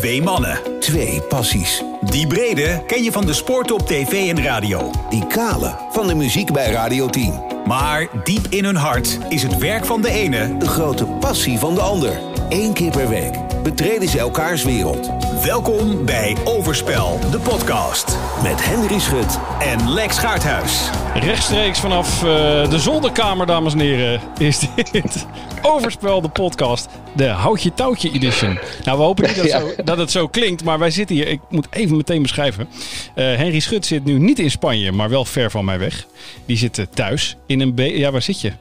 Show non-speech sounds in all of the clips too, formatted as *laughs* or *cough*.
Twee mannen. Twee passies. Die brede ken je van de sport op tv en radio. Die kale van de muziek bij Radio 10. Maar diep in hun hart is het werk van de ene... De grote passie van de ander. Eén keer per week betreden ze elkaars wereld. Welkom bij Overspel, de podcast. Met Henry Schut En Lex Gaarthuis. Rechtstreeks vanaf eh, de zolderkamer, dames en heren, is dit Overspel, de podcast. De Houtje Touwtje edition. Nou, we hopen niet dat, *laughs* zo, dat het zo klinkt, maar wij zitten hier. Ik moet even meteen beschrijven. Eh, Henry Schut zit nu niet in Spanje, maar wel ver van mij weg. Die zit eh, thuis in een... be- Ja, waar zit je?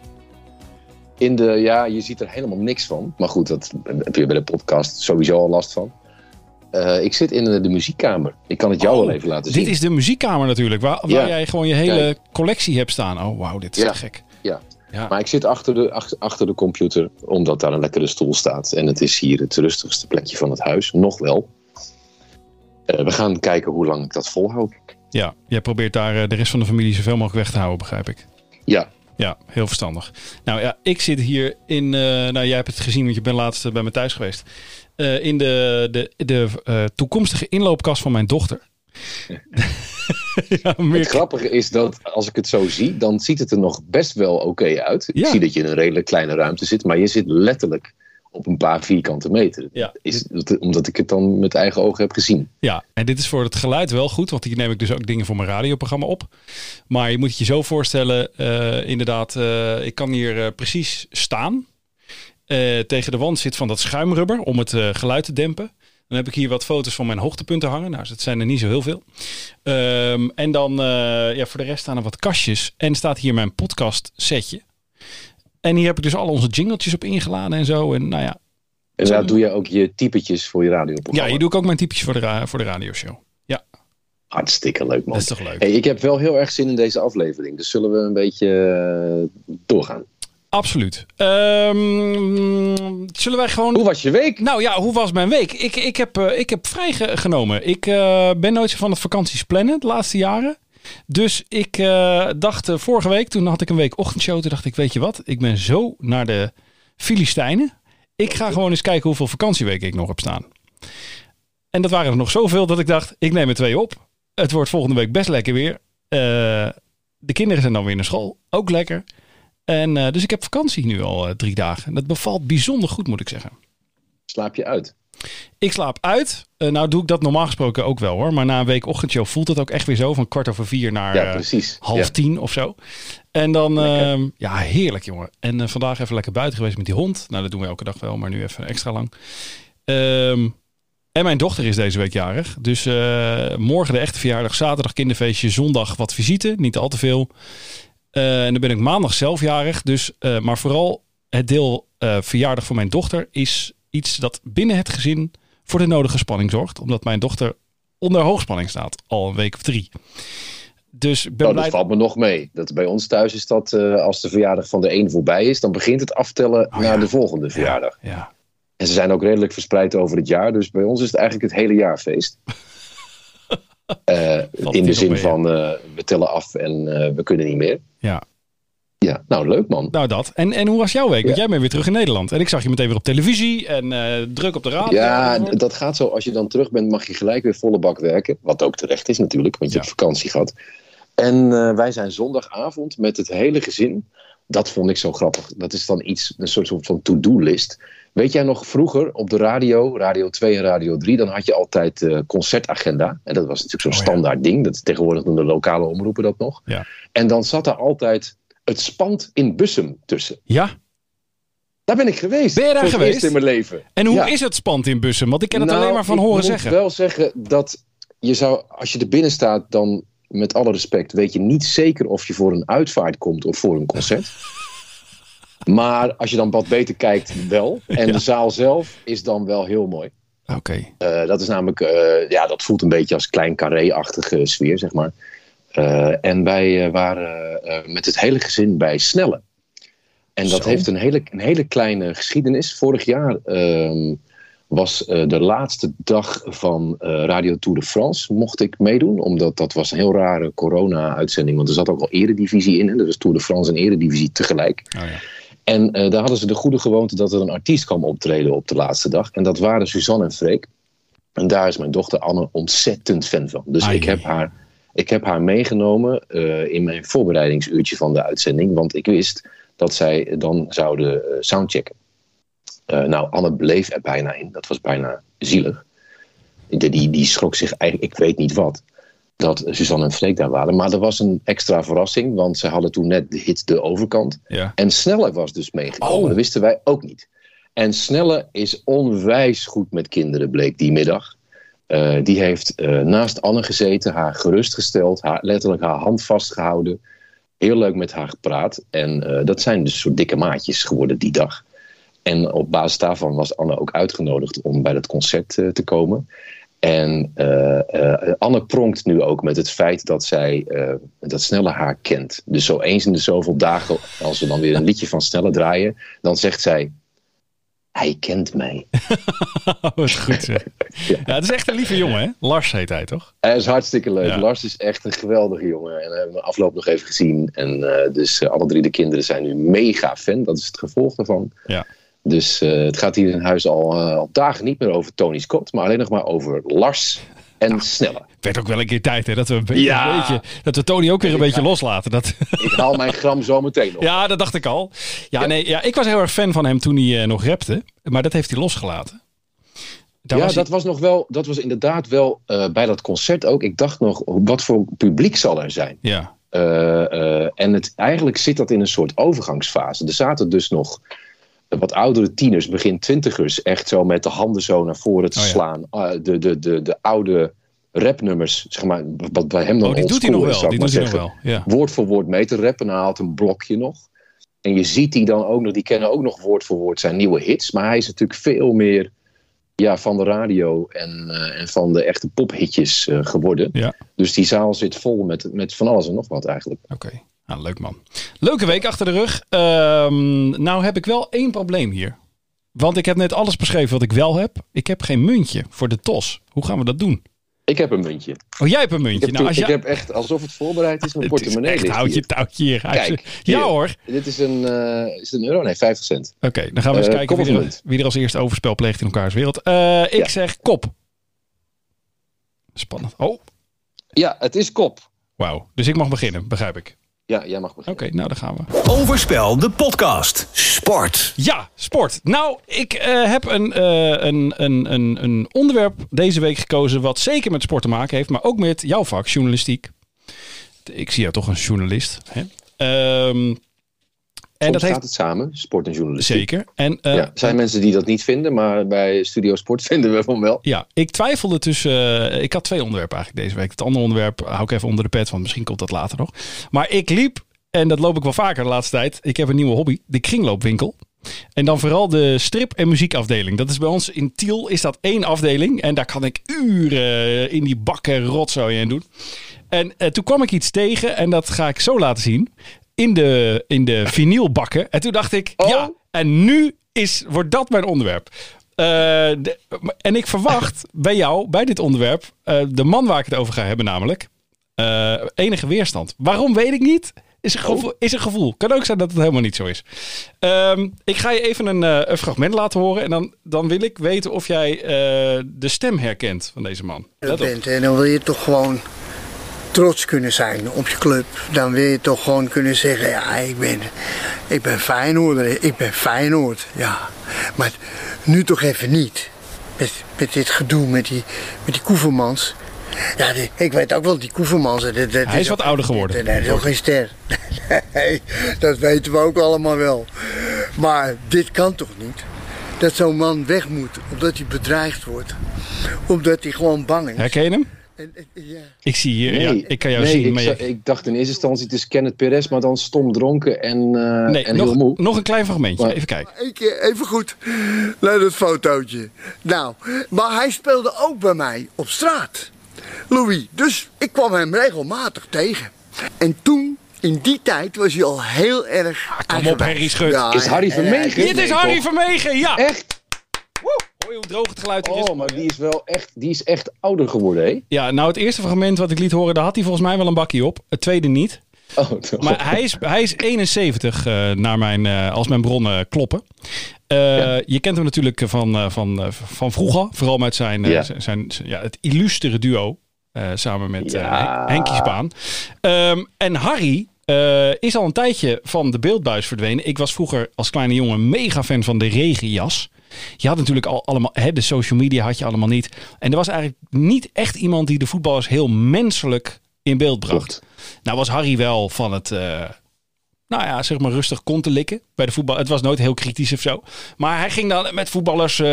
In de, ja, je ziet er helemaal niks van. Maar goed, dat heb je bij de podcast sowieso al last van. Eh, ik zit in de, de muziekkamer. Ik kan het jou Oh, wel even laten Dit zien. is de muziekkamer natuurlijk, waar, waar Ja. jij gewoon je hele Kijk. collectie hebt staan. Oh, wauw, dit is Ja. gek. Ja. Ja. Maar ik zit achter de, achter, achter de computer, omdat daar een lekkere stoel staat. En het is hier het rustigste plekje van het huis. Nog wel. Eh, we gaan kijken hoe lang ik dat volhoud. Ja, jij probeert daar eh, de rest van de familie zoveel mogelijk weg te houden, begrijp ik. Ja, Ja, heel verstandig. Nou ja, ik zit hier in. eh, nou, jij hebt het gezien, want je bent laatst eh, bij me thuis geweest. Eh, in de, de, de toekomstige inloopkast van mijn dochter. *laughs* ja, meer... het grappige is dat als ik het zo zie, dan ziet het er nog best wel oké uit. Ja. Ik zie dat je in een redelijk kleine ruimte zit, maar je zit letterlijk op een paar vierkante meter. Ja. Is, omdat ik het dan met eigen ogen heb gezien. Ja, en dit is voor het geluid wel goed, want hier neem ik dus ook dingen voor mijn radioprogramma op. Maar je moet het je zo voorstellen, eh, inderdaad, eh, ik kan hier eh, precies staan. Tegen de wand zit van dat schuimrubber om het geluid te dempen. Dan heb ik hier wat foto's van mijn hoogtepunten hangen. Nou, dat zijn er niet zo heel veel. Ehm, en dan, ja, voor de rest staan er wat kastjes. En staat hier mijn podcast setje. En hier heb ik dus al onze jingletjes op ingeladen en zo. En nou ja, En daar doe je ook je typetjes voor je ja radioprogramma. hier doe ik ook mijn typjes voor de, voor de radioshow. Ja, Hartstikke leuk man. dat is toch leuk. Hey, ik heb wel heel erg zin in deze aflevering. Dus zullen we een beetje eh, doorgaan. Absoluut. Ehm, zullen wij gewoon... Hoe was je week? Nou ja, hoe was mijn week? Ik, ik, heb, eh, ik heb vrijgenomen. Ik eh, ben nooit zo van het vakanties plannen de laatste jaren. Dus ik eh, dacht eh, vorige week, toen had ik een week ochtendshow. Toen dacht ik, weet je wat? Ik ben zo naar de Filistijnen. Ik ga gewoon eens kijken hoeveel vakantieweken ik nog heb staan. En dat waren er nog zoveel dat ik dacht, ik neem er twee op. Het wordt volgende week best lekker weer. Eh, de kinderen zijn dan weer naar school. Ook lekker. En, dus ik heb vakantie nu al drie dagen. En dat bevalt bijzonder goed, moet ik zeggen. Slaap je uit? Ik slaap uit. Eh, nou doe ik dat normaal gesproken ook wel hoor. Maar na een week ochtendshow voelt het ook echt weer zo. Van kwart over vier naar Ja, eh, half Ja. tien of zo. En dan, ehm, ja heerlijk jongen. En eh, vandaag even lekker buiten geweest met die hond. Nou dat doen we elke dag wel, maar nu even extra lang. Ehm, en mijn dochter is deze week jarig. Dus morgen de echte verjaardag, zaterdag kinderfeestje, zondag wat visite. Niet al te veel. En dan ben ik maandag zelf jarig. Dus, maar vooral het deel verjaardag van mijn dochter is iets dat binnen het gezin voor de nodige spanning zorgt. Omdat mijn dochter onder hoogspanning staat. Al een week of drie. Dus ik ben blij. dat valt me nog mee. Dat bij ons thuis is dat eh, als de verjaardag van de een voorbij is, dan begint het aftellen Oh, naar ja. de volgende verjaardag. Ja. En ze zijn ook redelijk verspreid over het jaar. Dus bij ons is het eigenlijk het hele jaar feest. *laughs* Eh, in de zin mee, van eh, we tellen af en we kunnen niet meer. ja. Ja, nou leuk man. Nou dat. En, en hoe was jouw week? Want Ja. jij bent weer terug in Nederland. En ik zag je meteen weer op televisie en eh, druk op de radio. Ja, dat gaat zo. Als je dan terug bent, mag je gelijk weer volle bak werken. Wat ook terecht is natuurlijk, want je Ja. hebt vakantie gehad. En eh, wij zijn zondagavond met het hele gezin. Dat vond ik zo grappig. Dat is dan iets, een soort van to-do-list. Weet jij nog vroeger op de radio, Radio 2 en Radio 3, dan had je altijd eh concertagenda. En dat was natuurlijk zo'n Oh ja. standaard ding. Dat, tegenwoordig doen de lokale omroepen dat nog. Ja. En dan zat er altijd het spand in Bussum tussen. ja. Daar ben ik geweest. Ben je daar geweest? eerst in mijn leven. En hoe Ja. is het spand in bussen? Want ik ken het Nou, alleen maar van ik horen moet zeggen. wel zeggen dat je zou, als je er binnen staat, dan met alle respect weet je niet zeker of je voor een uitvaart komt of voor een concert. *laughs* maar als je dan wat beter kijkt, wel. En Ja. de zaal zelf is dan wel heel mooi. Oké. Eh, dat is namelijk, eh, ja, dat voelt een beetje als klein carré-achtige sfeer, zeg maar. Eh, en wij eh, waren eh, met het hele gezin bij Snelle. En dat Zo. heeft een hele, een hele kleine geschiedenis. Vorig jaar ehm, was de laatste dag van Radio Tour de France. Mocht ik meedoen, omdat dat was een heel rare corona-uitzending. Want er zat ook al eredivisie in. Hè? Dus Tour de France en eredivisie tegelijk. Oh, ja. En daar hadden ze de goede gewoonte dat er een artiest kwam optreden op de laatste dag. En dat waren Suzanne en Freek. En daar is mijn dochter Anne ontzettend fan van. Dus Ai. ik heb haar, ik heb haar meegenomen eh, in mijn voorbereidingsuurtje van de uitzending. Want ik wist dat zij dan zouden eh, soundchecken. Eh, nou, Anne bleef er bijna in. Dat was bijna zielig. Die, die, die schrok zich eigenlijk, ik weet niet wat, dat Suzanne en Freek daar waren. Maar er was een extra verrassing, want ze hadden toen net de hit De Overkant. Ja. En Snelle was dus meegenomen. Oh. Dat wisten wij ook niet. En Snelle is onwijs goed met kinderen, bleek die middag. Eh, die heeft eh, naast Anne gezeten, haar gerustgesteld, haar, letterlijk haar hand vastgehouden. Heel leuk met haar gepraat. En eh, dat zijn dus soort dikke maatjes geworden die dag. En op basis daarvan was Anne ook uitgenodigd om bij dat concert te komen. En Anne pronkt nu ook met het feit dat zij dat Snelle haar kent. Dus zo eens in de zoveel dagen, als we dan weer een liedje van Snelle draaien, dan zegt zij: Hij kent mij. *laughs* Wat goed zeg. Ja, het is echt een lieve jongen, hè? Lars heet hij, toch? Hij is hartstikke leuk. Ja. Lars is echt een geweldige jongen. En we hebben hem afloop nog even gezien. En eh, dus eh, alle drie de kinderen zijn nu mega fan. Dat is het gevolg daarvan. Ja. Dus eh, het gaat hier in huis al, al dagen niet meer over Tony Scott. Maar alleen nog maar over Lars en Snelle. Het werd ook wel een keer tijd, hè? Dat we, een beetje, Ja. een beetje, dat we Tony ook weer een beetje loslaten. Dat, Ik haal mijn gram zo meteen op. ja, dat dacht ik al. Ja, nee, ja, ik was heel erg fan van hem toen hij eh, nog rapte. Maar dat heeft hij losgelaten. Daar ja, was hij- dat was nog wel, dat was inderdaad wel eh, bij dat concert ook. Ik dacht nog, wat voor publiek zal er zijn? Ja, eh, en het, eigenlijk zit dat in een soort overgangsfase. Er zaten dus nog wat oudere tieners, begin twintigers, echt zo met de handen zo naar voren te Oh ja. slaan. Ah, de, de, de, de oude rapnummers, zeg maar, wat bij hem dan oh, die doet hij nog wel. Die doet hij maar nog zeggen. wel. Ja. Woord voor woord mee te rappen. En hij haalt een blokje nog. En je ziet die dan ook nog, die kennen ook nog woord voor woord zijn nieuwe hits. Maar hij is natuurlijk veel meer ja, van de radio en, eh, en van de echte pophitjes eh, geworden. Ja. Dus die zaal zit vol met, met van alles en nog wat eigenlijk. Oké, nou, leuk man. Leuke week achter de rug. Ehm, nou heb ik wel één probleem hier. Want ik heb net alles beschreven wat ik wel heb. Ik heb geen muntje voor de TOS. Hoe gaan we dat doen? Ik heb een muntje. Oh, jij hebt een muntje. Ik heb, nou, als ik jij... heb echt, alsof het voorbereid is, mijn *laughs* is portemonnee echt houtje hier. touwtje hier. Kijk, Ja hoor. Dit is een, eh, is het een euro? Nee, 50 cent. Oké, dan gaan we eens Eh, kijken wie er, wie er als eerste overspel pleegt in elkaars wereld. Eh, ik Ja. zeg kop. Spannend. Oh, Ja, het is kop. wauw. Dus ik mag beginnen, begrijp ik. Ja, jij mag Oké, beginnen. nou dan gaan we. Overspel, de podcast. Sport. Ja, sport. Nou, ik eh, heb een, eh, een, een, een, een onderwerp deze week gekozen wat zeker met sport te maken heeft, maar ook met jouw vak, journalistiek. Ik zie jou toch een journalist. Hè? Ehm, en dat gaat heeft het samen, sport en journalistiek. zeker. En eh, Ja, er zijn mensen die dat niet vinden, maar bij Studio Sport *laughs* vinden we van wel. Ja, ik twijfelde tussen. eh, ik had twee onderwerpen eigenlijk deze week. Het andere onderwerp hou ik even onder de pet, want misschien komt dat later nog. Maar ik liep, en dat loop ik wel vaker de laatste tijd. Ik heb een nieuwe hobby, de kringloopwinkel. En dan vooral de strip- en muziekafdeling. Dat is bij ons in Tiel is dat één afdeling. En daar kan ik uren in die bakken rotzooi in doen. En eh, toen kwam ik iets tegen en dat ga ik zo laten zien. In de, in de *laughs* vinylbakken. En toen dacht ik, Oh. ja, en nu is, wordt dat mijn onderwerp. Eh, de- en ik verwacht *laughs* bij jou, bij dit onderwerp, eh, de man waar ik het over ga hebben namelijk, eh, enige weerstand. Waarom weet ik niet. Is een, gevoel, is een gevoel. Kan ook zijn dat het helemaal niet zo is. Ehm, ik ga je even een, eh, een fragment laten horen. En dan, dan wil ik weten of jij eh, de stem herkent van deze man. Bent. En dan wil je toch gewoon trots kunnen zijn op je club. Dan wil je toch gewoon kunnen zeggen, ja, ik ben, ik ben Feyenoorder, ik ben Feyenoord. Ja. Maar nu toch even niet. Met, met dit gedoe met die, met die Koevermans. Ja, die- ik weet ook wel, die Koevermans. dat- dat- Hij is ook- wat ouder geworden. Nee, dat is ook geen ster. *laughs* Nee, dat weten we ook allemaal wel. Maar dit kan toch niet? Dat zo'n man weg moet omdat hij bedreigd wordt. Omdat hij gewoon bang is. Herken je hem? Ik zie hier, ja, ik kan jou nee, zien. Ik, maar je- ik dacht in eerste instantie het is Kenneth Perez, maar dan stom dronken en, eh, nee, en nog, heel moe. nog een klein fragmentje. Maar- Even kijken. Eén keer even goed naar dat fotootje. Nou, maar hij speelde ook bij mij op straat. Louis, dus ik kwam hem regelmatig tegen. En toen, in die tijd, was hij al heel erg. Ah, kom op. Harry Schut. Is Harry en- en- Vermegen? Dit is Nee, Harry? Vermegen, ja! Echt? Woe! Hoor je hoe droog het geluid is? Oh, maar die is wel echt, die is echt ouder geworden, hè? Ja, nou het eerste fragment wat ik liet horen, daar had hij volgens mij wel een bakje op. Het tweede niet. Oh? Maar hij is, hij is 71 eh, naar mijn, eh, als mijn bronnen kloppen. Eh, Ja. Je kent hem natuurlijk van, van, van vroeger. Vooral met zijn, Ja. zijn, zijn- ja, het illustere duo. samen met Ja. Hen- Henkie. Ehm, en Harry eh, is al een tijdje van de beeldbuis verdwenen. Ik was vroeger als kleine jongen mega fan van de regenjas. Je had natuurlijk al allemaal, hè, de social media had je allemaal niet. En er was eigenlijk niet echt iemand die de voetballers heel menselijk in beeld bracht. Nou was Harry wel van het, eh, nou ja, zeg maar rustig kont te likken bij de voetbal. Het was nooit heel kritisch of zo. Maar hij ging dan met voetballers eh,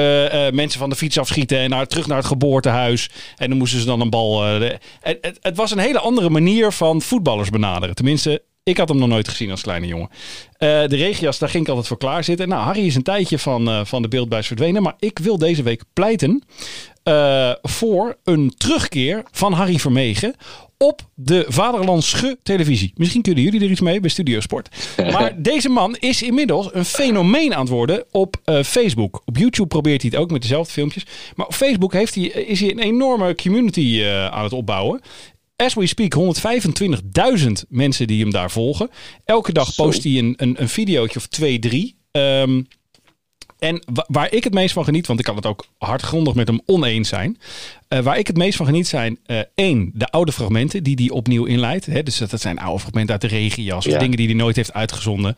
mensen van de fiets afschieten en naar, terug naar het geboortehuis. En dan moesten ze dan een bal... de- het, het, het was een hele andere manier van voetballers benaderen. Tenminste, ik had hem nog nooit gezien als kleine jongen. Eh, de regias, daar ging ik altijd voor klaar zitten. Nou, Harry is een tijdje van, eh, van de beeldbuis verdwenen. Maar ik wil deze week pleiten eh, voor een terugkeer van Harry Vermegen op de Vaderlandsche televisie. Misschien kunnen jullie er iets mee bij Studio Sport. *laughs* Maar deze man is inmiddels een fenomeen aan het worden op Facebook. Op YouTube probeert hij het ook met dezelfde filmpjes. Maar op Facebook heeft hij, is hij een enorme community aan het opbouwen. As we speak, 125.000 mensen die hem daar volgen. Elke dag post hij een, een, een videootje of twee, drie. Ehm, en wa- waar ik het meest van geniet, want ik kan het ook hardgrondig met hem oneens zijn. eh, waar ik het meest van geniet zijn, eh, één, de oude fragmenten die hij opnieuw inleidt. Hè, dus dat, dat zijn oude fragmenten uit de regenjas of dingen die hij nooit heeft uitgezonden.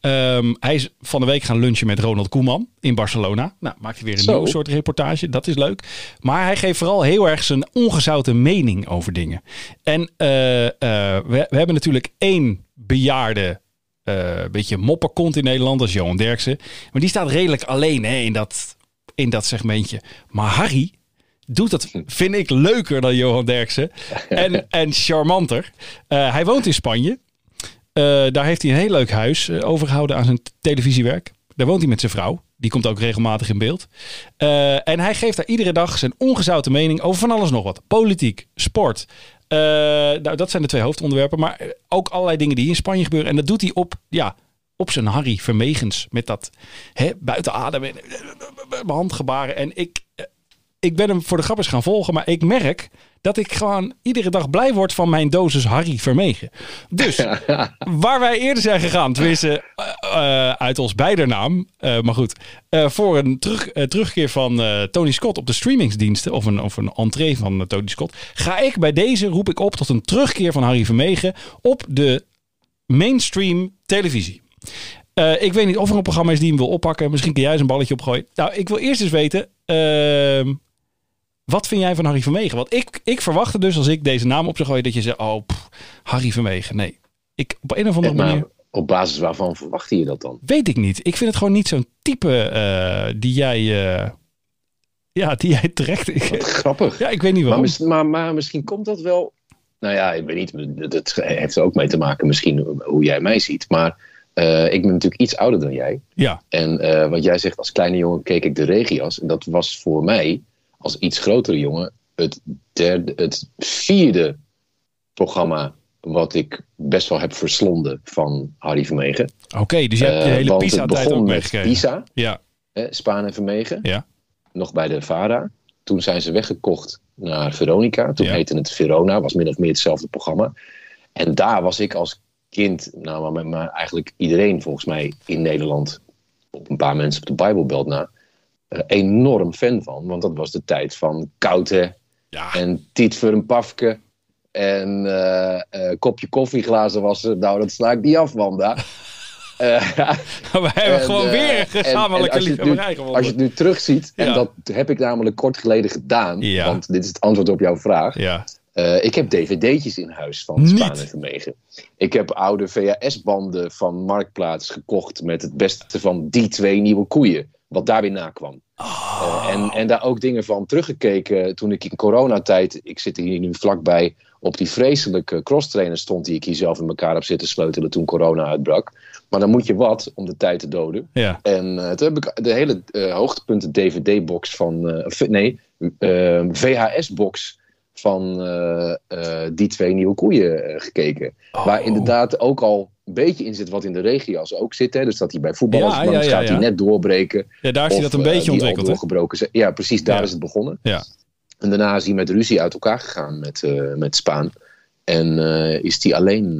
Ehm, hij is van de week gaan lunchen met Ronald Koeman in Barcelona. Nou, maakt hij weer een Zo. nieuw soort reportage. Dat is leuk. Maar hij geeft vooral heel erg zijn ongezouten mening over dingen. En eh, we, we hebben natuurlijk één bejaarde eh beetje mopperkont in Nederland, is Johan Derksen. Maar die staat redelijk alleen hè, in, dat, in dat segmentje. Maar Harry doet dat, vind ik, leuker dan Johan Derksen. *laughs* En, en charmanter. Eh, hij woont in Spanje. Eh, daar heeft hij een heel leuk huis eh, overgehouden aan zijn televisiewerk. Daar woont hij met zijn vrouw. Die komt ook regelmatig in beeld. Eh, en hij geeft daar iedere dag zijn ongezouten mening over van alles nog wat. Politiek, sport. Eh, nou, dat zijn de twee hoofdonderwerpen. Maar ook allerlei dingen die in Spanje gebeuren. En dat doet hij op, ja, op zijn Harry Vermegens. Met dat hè, buiten adem en eh, handgebaren. En ik, ik ben hem voor de grap eens gaan volgen. Maar ik merk dat ik gewoon iedere dag blij word van mijn dosis Harry Vermegen. Dus *laughs* waar wij eerder zijn gegaan, tenminste eh, eh, uit ons beider naam, eh, maar goed, voor een terug, terugkeer van Tony Scott op de streamingsdiensten, of een, of een entree van Tony Scott, ga ik bij deze, roep ik op tot een terugkeer van Harry Vermegen op de mainstream televisie. Ik weet niet of er een programma is die hem wil oppakken. Misschien kun jij eens een balletje opgooien. Nou, ik wil eerst eens weten. ehm, wat vind jij van Harry Vermegen? Want ik, ik verwachtte dus als ik deze naam op zou gooien dat je zegt, oh, pff, Harry Vermegen. Nee, ik, op een of andere maar manier op basis waarvan verwachtte je dat dan? weet ik niet. Ik vind het gewoon niet zo'n type eh, die jij, eh, ja, die jij trekt. Wat grappig. ja, ik weet niet waarom. maar, maar misschien komt dat wel. Nou ja, ik weet niet. Dat heeft er ook mee te maken, misschien hoe jij mij ziet. Maar eh, ik ben natuurlijk iets ouder dan jij. Ja, En eh, wat jij zegt, als kleine jongen keek ik de regias. En dat was voor mij, als iets grotere jongen, het, derde, het vierde programma wat ik best wel heb verslonden van Harry Vermegen. oké. dus je hebt je Eh, hele het Pisa-tijd begon ook met meegekregen. Pisa, Ja, hè, Spaan en Vermegen. ja. nog bij de VARA. Toen zijn ze weggekocht naar Veronica. Toen Ja. heette het Verona, was min of meer hetzelfde programma. En daar was ik als kind, nou, maar, met- maar eigenlijk iedereen volgens mij in Nederland, op een paar mensen op de Bijbelbelt na, eh, enorm fan van. Want dat was de tijd van Koute Ja, en Tiet voor een Pafke. En eh, kopje koffieglazen was er. Nou, dat sla ik niet af, Wanda. *laughs* Eh, *laughs* we hebben en, gewoon weer een en- en gezamenlijke liefhebberij gewonnen. Als je het nu terugziet, Ja. en dat heb ik namelijk kort geleden gedaan, Ja. want dit is het antwoord op jouw vraag. Ja, Eh, ik heb dvd'tjes in huis van Niet. Spaan en Vermegen. Ik heb oude VHS-banden van Marktplaats gekocht met het beste van die twee nieuwe koeien, wat daar weer na kwam. Oh. Eh, en, en daar ook dingen van teruggekeken toen ik in coronatijd, ik zit hier nu vlakbij, op die vreselijke crosstrainer stond die ik hier zelf in elkaar heb zitten sleutelen toen corona uitbrak. Maar dan moet je wat om de tijd te doden. ja. En eh, toen heb ik de hele hoogtepunten DVD-box van. nee, VHS-box van eh, eh, die twee nieuwe koeien eh, gekeken. Oh. Waar inderdaad ook al een beetje in zit wat in de regio's ook zit. Hè? Dus dat hij bij voetballers Ja, ja, ja, gaat hij net doorbreken. ja, daar is hij dat een beetje ontwikkeld. doorgebroken zijn. Ja, precies, daar is het begonnen. Ja. En daarna is hij met ruzie uit elkaar gegaan met, met Spaan. En is die alleen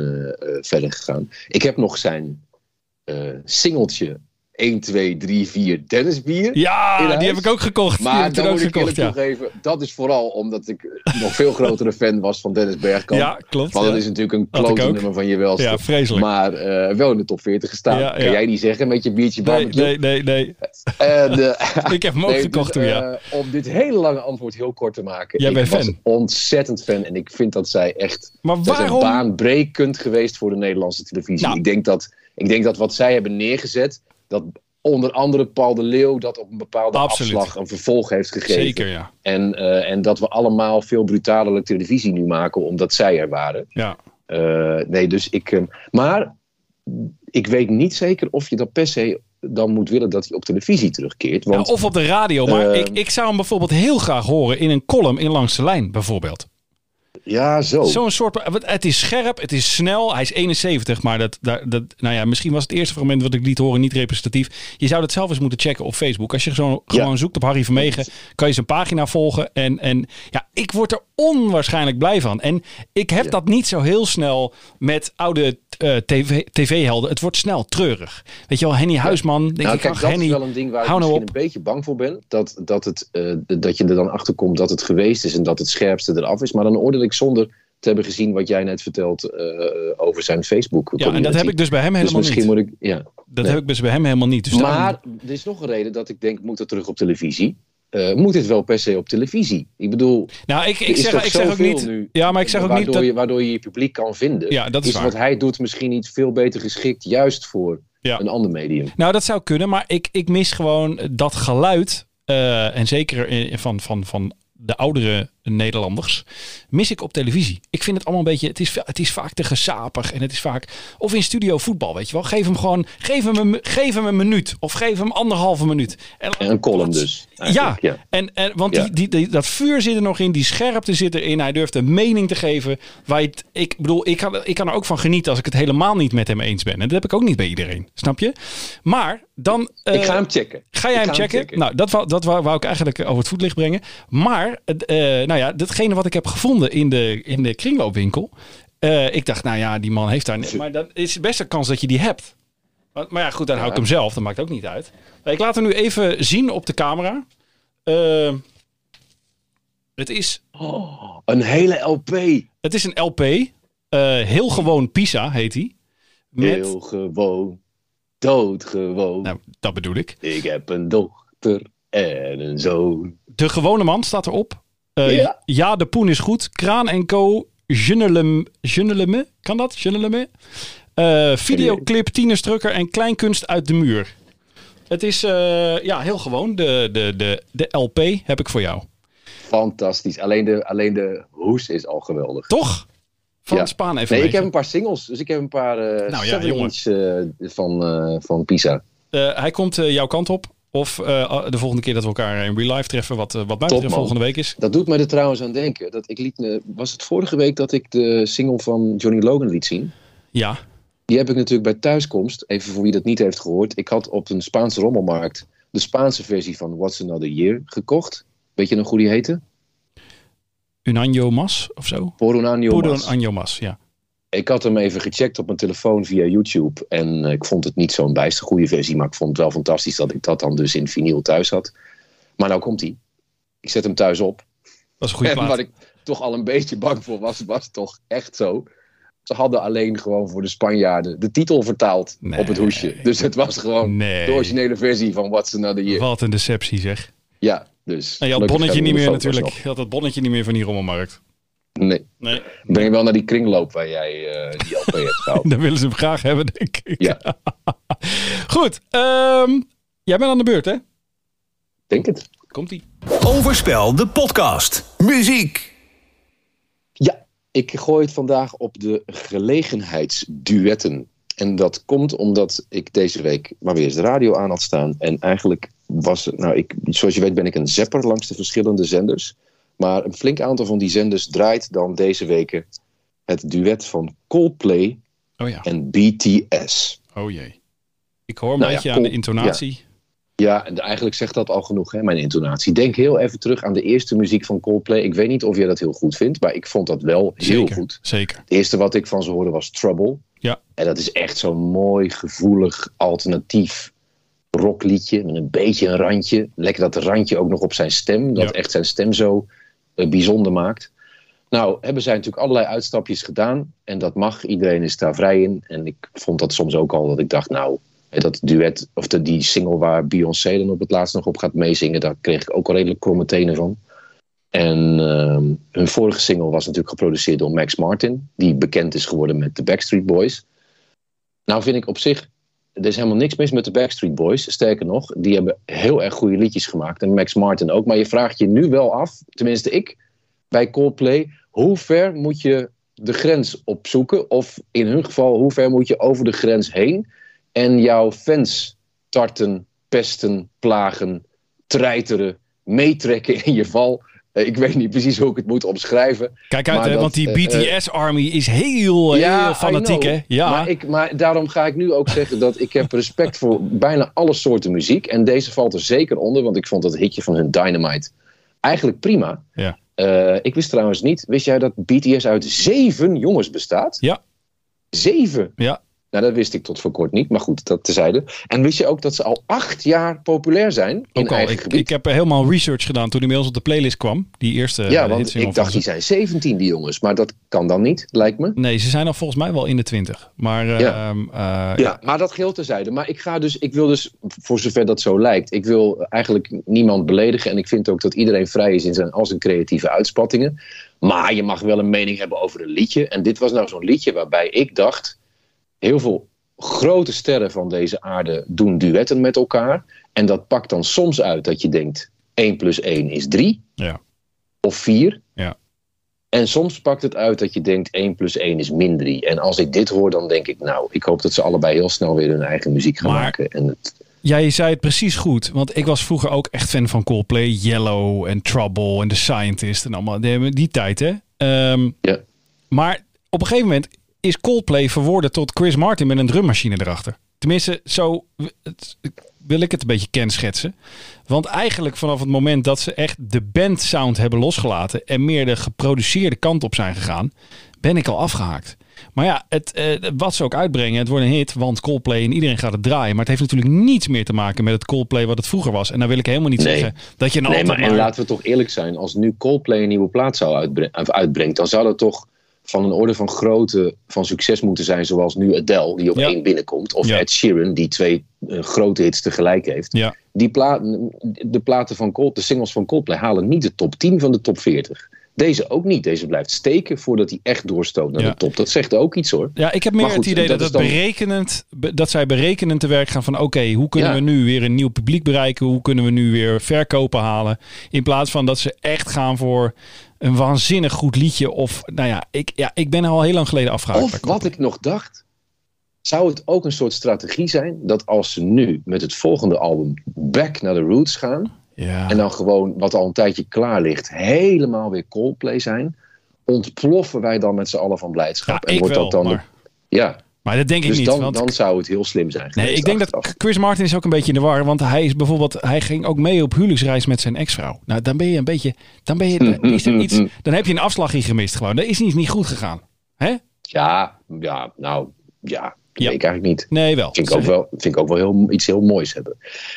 verder gegaan. Ik heb nog zijn singeltje 1, 2, 3, 4 Dennis bier. Ja, die heb ik ook gekocht. Maar dan moet ik gekocht, ja. toegeven, dat is vooral omdat ik nog veel grotere fan was van Dennis Bergkamp. Ja, klopt. Want ja. dat is natuurlijk een klote nummer van je welste. Ja, vreselijk. Maar eh, wel in de top 40 gestaan. Ja, Kan jij niet zeggen met je biertje barbecue? nee, nee, nee. En, eh, *laughs* Ik heb hem ook nee, gekocht dus, toen, ja. eh, om dit hele lange antwoord heel kort te maken. Jij ik bent was fan. ontzettend fan. En ik vind dat zij echt Maar waarom? baanbrekend geweest voor de Nederlandse televisie. Nou. Ik, denk dat, ik denk dat wat zij hebben neergezet... dat onder andere Paul de Leeuw dat op een bepaalde Absoluut. afslag een vervolg heeft gegeven. Zeker, ja. En, eh, en dat we allemaal veel brutaler televisie nu maken omdat zij er waren. ja. Eh, nee, dus ik. eh, maar ik weet niet zeker of je dat per se dan moet willen dat hij op televisie terugkeert. Want Ja, of op de radio. Maar ik, ik zou hem bijvoorbeeld heel graag horen in een column in Langs de Lijn, bijvoorbeeld. Ja, zo. Zo'n soort. Het is scherp, het is snel. Hij is 71, maar dat, dat, dat, nou ja, misschien was het eerste fragment wat ik liet horen niet representatief. Je zou dat zelf eens moeten checken op Facebook. Als je zo gewoon zoekt op Harry Vermegen, kan je zijn pagina volgen. En, en ja, ik word er onwaarschijnlijk blij van. En ik heb dat niet zo heel snel met oude eh, TV, tv-helden. Het wordt snel treurig. Weet je wel, Henny Huisman. Denk Nou, ik, kijk, ach, dat Henny, is wel een ding waar ik nou misschien op. een beetje bang voor ben. Dat, dat, het, eh, dat je er dan achter komt dat het geweest is en dat het scherpste eraf is. Maar dan oordeel ik zonder te hebben gezien wat jij net vertelt eh, over zijn Facebook. Ja, en dat heb ik dus bij hem Dus helemaal misschien niet. moet ik. Ja. Dat nee. heb ik dus bij hem helemaal niet. Dus daarom- Maar er is nog een reden dat ik denk: moet het terug op televisie? Eh, moet het wel per se op televisie? Ik bedoel, nou, ik, ik is zeg, ik zeg ook niet. nu ja, maar ik zeg ook waardoor niet dat. je, waardoor je je publiek kan vinden. Ja, dat is waar. wat hij doet misschien niet veel beter geschikt, juist voor Ja. een ander medium. Nou, dat zou kunnen, maar ik, ik mis gewoon dat geluid. eh, en zeker van, van, van de oudere Nederlanders. Mis ik op televisie. Ik vind het allemaal een beetje. Het is, het is vaak te gesapig. En het is vaak. Of in studio voetbal, weet je wel. Geef hem gewoon. Geef hem een, geef hem een minuut. Of geef hem anderhalve minuut. En, En een column dus. Ja. En, en, want Ja. Die, die, die- dat vuur zit er nog in, die scherpte zit erin. Hij durft een mening te geven. Waar het- ik bedoel, ik kan, ik kan er ook van genieten als ik het helemaal niet met hem eens ben. En dat heb ik ook niet bij iedereen, snap je? Maar dan... eh, ik ga hem checken. Ga jij hem ga checken? Nou, dat, wou, dat wou, wou ik eigenlijk over het voetlicht brengen. Maar, eh, nou ja, datgene wat ik heb gevonden in de, in de kringloopwinkel. eh, ik dacht, nou ja, die man heeft daar... Maar dan is best een kans dat je die hebt. Maar, maar ja, goed, dan hou ik hem zelf. Dat maakt ook niet uit. Ik laat hem nu even zien op de camera. Eh, het, is, Oh, een hele LP. het is een LP. eh, heel gewoon Pisa heet hij. Met, Heel gewoon. Doodgewoon. nou, dat bedoel ik. Ik heb een dochter en een zoon. De gewone man staat erop. Eh, Ja. ja. de poen is goed. Kraan en co. Geneleme. Kan dat? Geneleme. Eh videoclip, tienerstrukker en kleinkunst uit de muur. Het is eh, ja, heel gewoon. De, de, de, de LP heb ik voor jou. Fantastisch. Alleen de, alleen de hoes is al geweldig. Toch? Van Ja. Spaan even Nee, ik heb een paar singles. Dus ik heb een paar Nou ja, 7 jongen. inch eh, van, van Pisa. Hij komt jouw kant op. Of eh, de volgende keer dat we elkaar in real life treffen. Wat, eh, wat mij betreft man. volgende week is. Dat doet mij er trouwens aan denken. Dat ik liet, was het vorige week dat ik de single van Johnny Logan liet zien? Ja. Die heb ik natuurlijk bij thuiskomst, even voor wie dat niet heeft gehoord. Ik had op een Spaanse rommelmarkt de Spaanse versie van What's Another Year gekocht. Weet je nog hoe die heette? Un año mas of zo? Por un año Por un año mas, ja. Ik had hem even gecheckt op mijn telefoon via YouTube. En eh, ik vond het niet zo'n bijster goede versie. Maar ik vond het wel fantastisch dat ik dat dan dus in vinyl thuis had. Maar nou komt hij. Ik zet hem thuis op. Dat is een goede En plaat. waar ik toch al een beetje bang voor was, was toch echt zo. Ze hadden alleen gewoon voor de Spanjaarden de titel vertaald Nee. op het hoesje. Dus het was gewoon Nee. de originele versie van What's Another Year. Wat een deceptie zeg. Ja, dus. En je had het bonnetje niet meer natuurlijk. Je had het bonnetje niet meer van die rommelmarkt. Nee. Nee. Je wel naar die kringloop waar jij eh, die LP hebt gehaald? *laughs* Dan willen ze hem graag hebben, denk ik. Ja. *laughs* Goed. ehm, jij bent aan de beurt, hè? Denk het. Komt-ie. Overspel, de podcast. Muziek. Ja, ik gooi het vandaag op de gelegenheidsduetten. En dat komt omdat ik deze week maar weer eens de radio aan had staan. En eigenlijk was het, nou, ik, zoals je weet ben ik een zepper langs de verschillende zenders. Maar een flink aantal van die zenders draait dan deze weken het duet van Coldplay Oh ja. en BTS. Oh jee. Ik hoor een Nou ja, beetje aan de intonatie. Ja, en eigenlijk zegt dat al genoeg, hè, mijn intonatie. Denk heel even terug aan de eerste muziek van Coldplay. Ik weet niet of jij dat heel goed vindt, maar ik vond dat wel heel Zeker, goed. zeker. Het eerste wat ik van ze hoorde was Trouble. Ja. En dat is echt zo'n mooi, gevoelig, alternatief rockliedje. Met een beetje een randje. Lekker dat randje ook nog op zijn stem. Dat Ja. echt zijn stem zo bijzonder maakt. Nou, hebben zij natuurlijk allerlei uitstapjes gedaan. En dat mag. Iedereen is daar vrij in. En ik vond dat soms ook al dat ik dacht, nou, dat duet, of de, die single waar Beyoncé dan op het laatst nog op gaat meezingen, daar kreeg ik ook al redelijk kromme tenen van. En ehm, hun vorige single was natuurlijk geproduceerd door Max Martin, die bekend is geworden met de Backstreet Boys. Nou vind ik op zich, er is helemaal niks mis met de Backstreet Boys. Sterker nog, die hebben heel erg goede liedjes gemaakt. En Max Martin ook. Maar je vraagt je nu wel af, tenminste ik, bij Coldplay, hoe ver moet je de grens opzoeken? Of in hun geval, hoe ver moet je over de grens heen en jouw fans tarten, pesten, plagen, treiteren, meetrekken in je val? Eh, Ik weet niet precies hoe ik het moet omschrijven. Kijk uit, Maar hè, dat, want die eh, BTS-army is heel, heel fanatiek, hè? Ja. Maar, ik, maar daarom ga ik nu ook zeggen dat ik heb respect voor bijna alle soorten muziek. En deze valt er zeker onder, want ik vond dat hitje van hun Dynamite eigenlijk prima. Ja. Eh, ik wist trouwens niet, wist jij dat BTS uit zeven jongens bestaat? Ja. Zeven? Ja. Nou, dat wist ik tot voor kort niet, maar goed, dat tezijde. En wist je ook dat ze al acht jaar populair zijn in Ook al, eigen ik, gebied? ik heb helemaal research gedaan toen bij ons op de playlist kwam. Die eerste ja, eh, want ik dacht, die zijn 17, die jongens. Maar dat kan dan niet, lijkt me. Nee, ze zijn al volgens mij wel in de twintig. Maar eh, Ja. ehm, eh, Ja, maar dat geldt terzijde. Maar ik, ga dus, ik wil dus, voor zover dat zo lijkt, ik wil eigenlijk niemand beledigen. En ik vind ook dat iedereen vrij is in zijn, al zijn creatieve uitspattingen. Maar je mag wel een mening hebben over een liedje. En dit was nou zo'n liedje waarbij ik dacht, heel veel grote sterren van deze aarde doen duetten met elkaar. En dat pakt dan soms uit dat je denkt, 1 plus 1 is 3 Ja. of 4. Ja. En soms pakt het uit dat je denkt 1 plus 1 is min 3. En als ik dit hoor, dan denk ik, nou, ik hoop dat ze allebei heel snel weer hun eigen muziek gaan Maar- maken. En het, Jij zei het precies goed, want ik was vroeger ook echt fan van Coldplay, Yellow en Trouble en The Scientist en allemaal die, die tijd, hè? Ehm, ja. maar op een gegeven moment is Coldplay verworden tot Chris Martin met een drummachine erachter. Tenminste, zo wil ik het een beetje kenschetsen. Want eigenlijk vanaf het moment dat ze echt de bandsound hebben losgelaten en meer de geproduceerde kant op zijn gegaan, ben ik al afgehaakt. Maar ja, het, eh, wat ze ook uitbrengen, het wordt een hit, want Coldplay en iedereen gaat het draaien. Maar het heeft natuurlijk niets meer te maken met het Coldplay wat het vroeger was. En dan wil ik helemaal niet Nee. zeggen dat je nou Nee, altijd maar, maar... en laten we toch eerlijk zijn. Als nu Coldplay een nieuwe plaat zou uitbre- of uitbrengt, dan zou dat toch van een orde van grootte van succes moeten zijn. Zoals nu Adele, die op Ja. één binnenkomt. Of Ja. Ed Sheeran, die twee eh, grote hits tegelijk heeft. Ja. Die pla de platen van Cold, de singles van Coldplay halen niet de top 10 van de top 40. Deze ook niet. Deze blijft steken voordat hij echt doorstoot naar Ja. de top. Dat zegt ook iets hoor. Ja, ik heb meer goed, het idee dat, dat berekenend, be- dat zij berekenend te werk gaan van oké, hoe kunnen Ja. we nu weer een nieuw publiek bereiken? Hoe kunnen we nu weer verkopen halen? In plaats van dat ze echt gaan voor een waanzinnig goed liedje. Of nou ja, ik, ja, ik ben er al heel lang geleden afgehaakt. Of wat ik nog dacht, zou het ook een soort strategie zijn dat als ze nu met het volgende album back naar de roots gaan Ja. en dan gewoon wat al een tijdje klaar ligt, helemaal weer Coldplay zijn, ontploffen wij dan met z'n allen van blijdschap. Ja, ik wordt wel, dat dan de- maar, ja, maar dat denk ik dus niet. dan, want dan zou het heel slim zijn. Nee, ik denk dat. Chris Martin is ook een beetje in de war. Want hij is bijvoorbeeld, hij ging ook mee op huwelijksreis met zijn ex-vrouw. Nou, dan ben je een beetje, dan ben je, dan is er *laughs* iets, dan heb je een afslagje gemist gewoon. Dat is iets niet goed gegaan. Hè? Ja, ja, nou, ja, dat Ja. weet ik eigenlijk niet. Nee, wel. Vind ik ook wel, vind ik ook wel heel, iets heel moois hebben.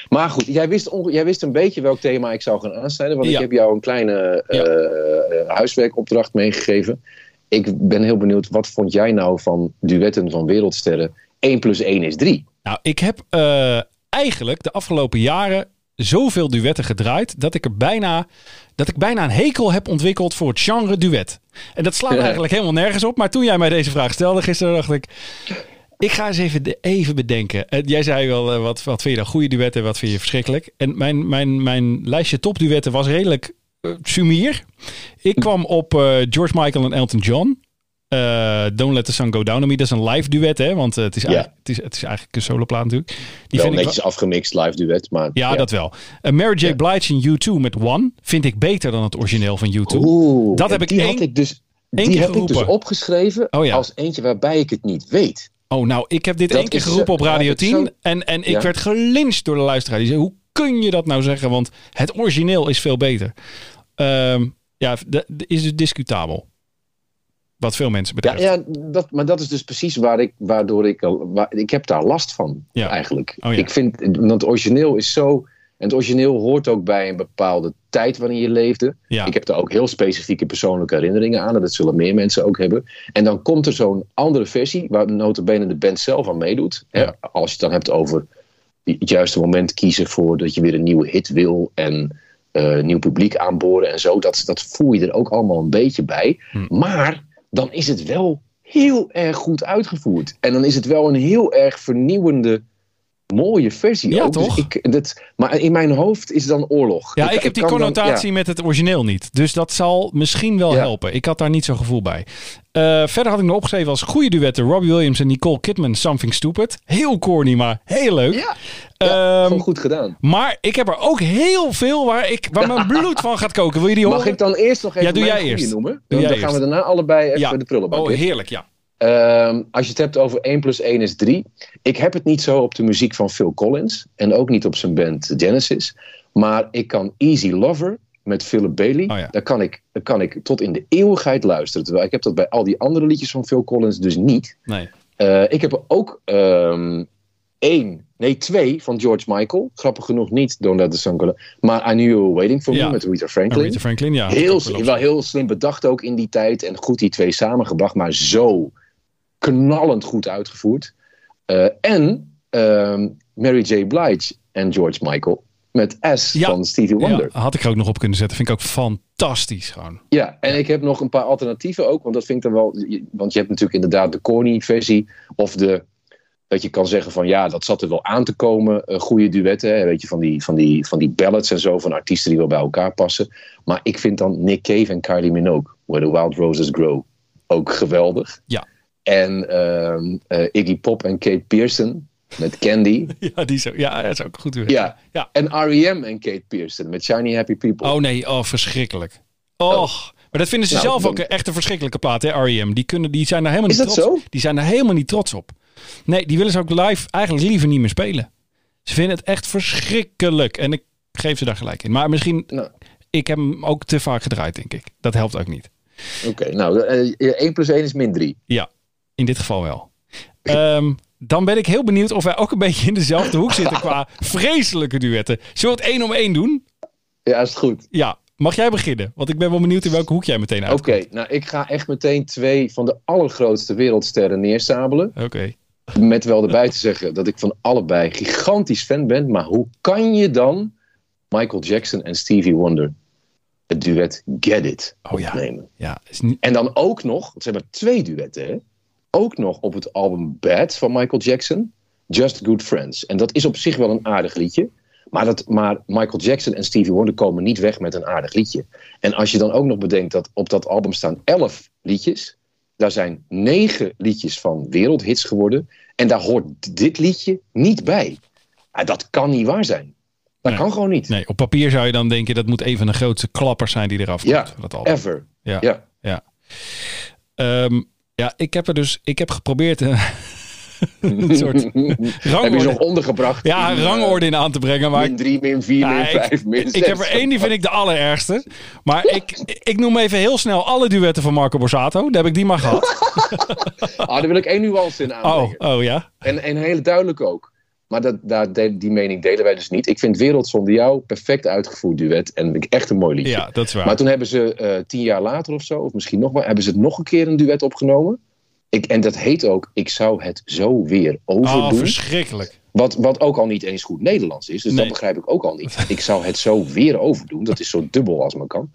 Maar goed, jij wist, onge- jij wist een beetje welk thema ik zou gaan aansnijden. Want Ja. ik heb jou een kleine Ja. eh, eh, huiswerkopdracht meegegeven. Ik ben heel benieuwd, wat vond jij nou van duetten van wereldsterren? 1 plus 1 is 3. Nou, ik heb eh, eigenlijk de afgelopen jaren zoveel duetten gedraaid dat ik er bijna dat ik bijna een hekel heb ontwikkeld voor het genre duet. En dat slaat Ja. eigenlijk helemaal nergens op. Maar toen jij mij deze vraag stelde gisteren, dacht ik. Ik ga eens even, even bedenken. Eh, jij zei wel, eh, wat, wat vind je dan goede duetten, wat vind je verschrikkelijk? En mijn, mijn, mijn lijstje topduetten was redelijk sumier. Ik kwam op eh, George Michael en Elton John. Eh, Don't Let the Sun Go Down on Me. Dat is een live duet, hè? Want eh, het, is Ja. het, is, het is eigenlijk een soloplaat natuurlijk. Die Wel vind ik netjes afgemixt live duet, maar... ja, dat wel. Uh, Mary J. Ja. Blige in U2 met One vind ik beter dan het origineel van U2. Oeh, Dat heb ik die één- had ik dus, één die heb ik dus opgeschreven Oh ja. als eentje waarbij ik het niet weet. Oh, nou, ik heb dit Dat één keer geroepen op Radio ja, dat is 10. zo- En, en ik werd gelyncht door de luisteraar. Die zei, hoe kun je dat nou zeggen? Want het origineel is veel beter. Ehm, ja, dat is dus discutabel. Wat veel mensen Ja, betreft. ja dat, maar dat is dus precies waar ik, waardoor ik, waar, ik heb daar last van Ja. eigenlijk. Oh ja. Ik vind, want het origineel is zo, en het origineel hoort ook bij een bepaalde tijd waarin je leefde. Ja. Ik heb daar ook heel specifieke persoonlijke herinneringen aan, en dat zullen meer mensen ook hebben. En dan komt er zo'n andere versie, waar notabene de band zelf aan meedoet. Hè, Ja. als je het dan hebt over het juiste moment kiezen voor dat je weer een nieuwe hit wil en eh, nieuw publiek aanboren en zo. Dat, dat voel je er ook allemaal een beetje bij. Hm. Maar dan is het wel heel erg goed uitgevoerd. En dan is het wel een heel erg vernieuwende, mooie versie. Ja, ook. Dus toch? ik, dat, maar in mijn hoofd is dan oorlog. Ja, ik, heb die dan- connotatie ja. met het origineel niet. Dus dat zal misschien wel Ja. helpen. Ik had daar niet zo'n gevoel bij. Eh, verder had ik nog opgeschreven als goede duetten Robbie Williams en Nicole Kidman Something Stupid. Heel corny, maar heel leuk. Ja, ja, Ehm, gewoon goed gedaan. maar ik heb er ook heel veel waar, ik, waar mijn *laughs* bloed van gaat koken. Wil je die horen? Mag ik dan eerst nog even Ja, doe mijn jij eerst. noemen? Doe Dan, jij dan gaan eerst. we daarna allebei even Ja. de prullenbak Oh, heerlijk, ja. Ehm, als je het hebt over 1 plus 1 is 3. Ik heb het niet zo op de muziek van Phil Collins. En ook niet op zijn band Genesis. Maar ik kan Easy Lover met Philip Bailey. Oh ja. daar, kan ik, daar kan ik tot in de eeuwigheid luisteren. Terwijl ik heb dat bij al die andere liedjes van Phil Collins dus niet. Nee. Eh, ik heb ook ehm één, nee twee van George Michael. Grappig genoeg niet Don't Let the Sun Go Maar I Knew You Were Waiting For Ja. Me met Rita Franklin. Aretha Franklin, ja. Heel, wel heel slim bedacht ook in die tijd. En goed die twee samengebracht. Maar zo knallend goed uitgevoerd. Eh, en ehm, Mary J. Blige en George Michael met S Ja. van Stevie Wonder. Ja, had ik er ook nog op kunnen zetten. Vind ik ook fantastisch gewoon. Ja, en ik heb nog een paar alternatieven ook. Want dat vind ik dan wel. Want je hebt natuurlijk inderdaad de corny versie. Of de. Dat je kan zeggen van ja, dat zat er wel aan te komen. eh, goede duetten. Hè, weet je, van die, van, die, van die ballads en zo. Van artiesten die wel bij elkaar passen. Maar ik vind dan Nick Cave en Kylie Minogue. Where the Wild Roses Grow. Ook geweldig. Ja. En ehm, eh, Iggy Pop en Kate Pearson. Met Candy. *laughs* Ja, die zo, ja, dat is ook goed. ja. Ja. En R.E.M. en Kate Pearson. Met Shiny Happy People. Oh nee, oh verschrikkelijk. Och. Maar dat vinden ze Nou, zelf dan- ook echt een verschrikkelijke plaat, hè, R.E.M. Die, kunnen, die zijn daar helemaal Is niet dat trots zo? Die zijn daar helemaal niet trots op. Nee, die willen ze ook live eigenlijk liever niet meer spelen. Ze vinden het echt verschrikkelijk. En ik geef ze daar gelijk in. Maar misschien, Nou. ik heb hem ook te vaak gedraaid, denk ik. Dat helpt ook niet. Oké, nou, eh, 1 plus 1 is min 3. Ja, in dit geval wel. Ehm, dan ben ik heel benieuwd of wij ook een beetje in dezelfde hoek zitten qua *laughs* vreselijke duetten. Zullen we het één om één doen? Ja, is het goed. Ja, mag jij beginnen? Want ik ben wel benieuwd in welke hoek jij meteen Oké, uit. nou ik ga echt meteen twee van de allergrootste wereldsterren neersabelen. Oké. Met wel erbij te zeggen dat ik van allebei gigantisch fan ben. Maar hoe kan je dan Michael Jackson en Stevie Wonder het duet Get It Oh ja. Ja, is niet... En dan ook nog, het zijn maar twee duetten hè. Ook nog op het album Bad van Michael Jackson. Just Good Friends. En dat is op zich wel een aardig liedje. Maar, dat, maar Michael Jackson en Stevie Wonder komen niet weg met een aardig liedje. En als je dan ook nog bedenkt dat op dat album staan elf liedjes. Daar zijn negen liedjes van wereldhits geworden. En daar hoort dit liedje niet bij. Ja, dat kan niet waar zijn. Dat Nee. kan gewoon niet. Nee, op papier zou je dan denken dat moet een van de grootste klappers zijn die eraf komt. Ja, van dat album. Ever. Ja. Ja. Ja. Ehm, ja, ik heb er dus, ik heb geprobeerd een, *laughs* een soort *laughs* Heb je ze rangorde, nog ondergebracht? ja, in, eh, rangorde in aan te brengen. Maar Min 3, min 4, Ja, min ik- 5, min 6. ik heb er één, die vind ik de allerergste. Maar ik, ik noem even heel snel alle duetten van Marco Borsato. Daar heb ik die maar gehad. *laughs* Ah, daar wil ik één nuance in Oh, aanbrengen. oh ja. En, en heel duidelijk ook. Maar dat, daar, die mening delen wij dus niet. Ik vind Wereld zonder jou perfect uitgevoerd duet. En echt een mooi liedje. Ja, dat is waar. Maar toen hebben ze eh, tien jaar later of zo, of misschien nog wel, hebben ze het nog een keer een duet opgenomen. Ik, en dat heet ook Ik zou het zo weer oh, overdoen. verschrikkelijk. wat, wat ook al niet eens goed Nederlands is. Dus Nee. dat begrijp ik ook al niet. *laughs* Ik zou het zo weer overdoen. Dat is zo dubbel als maar kan.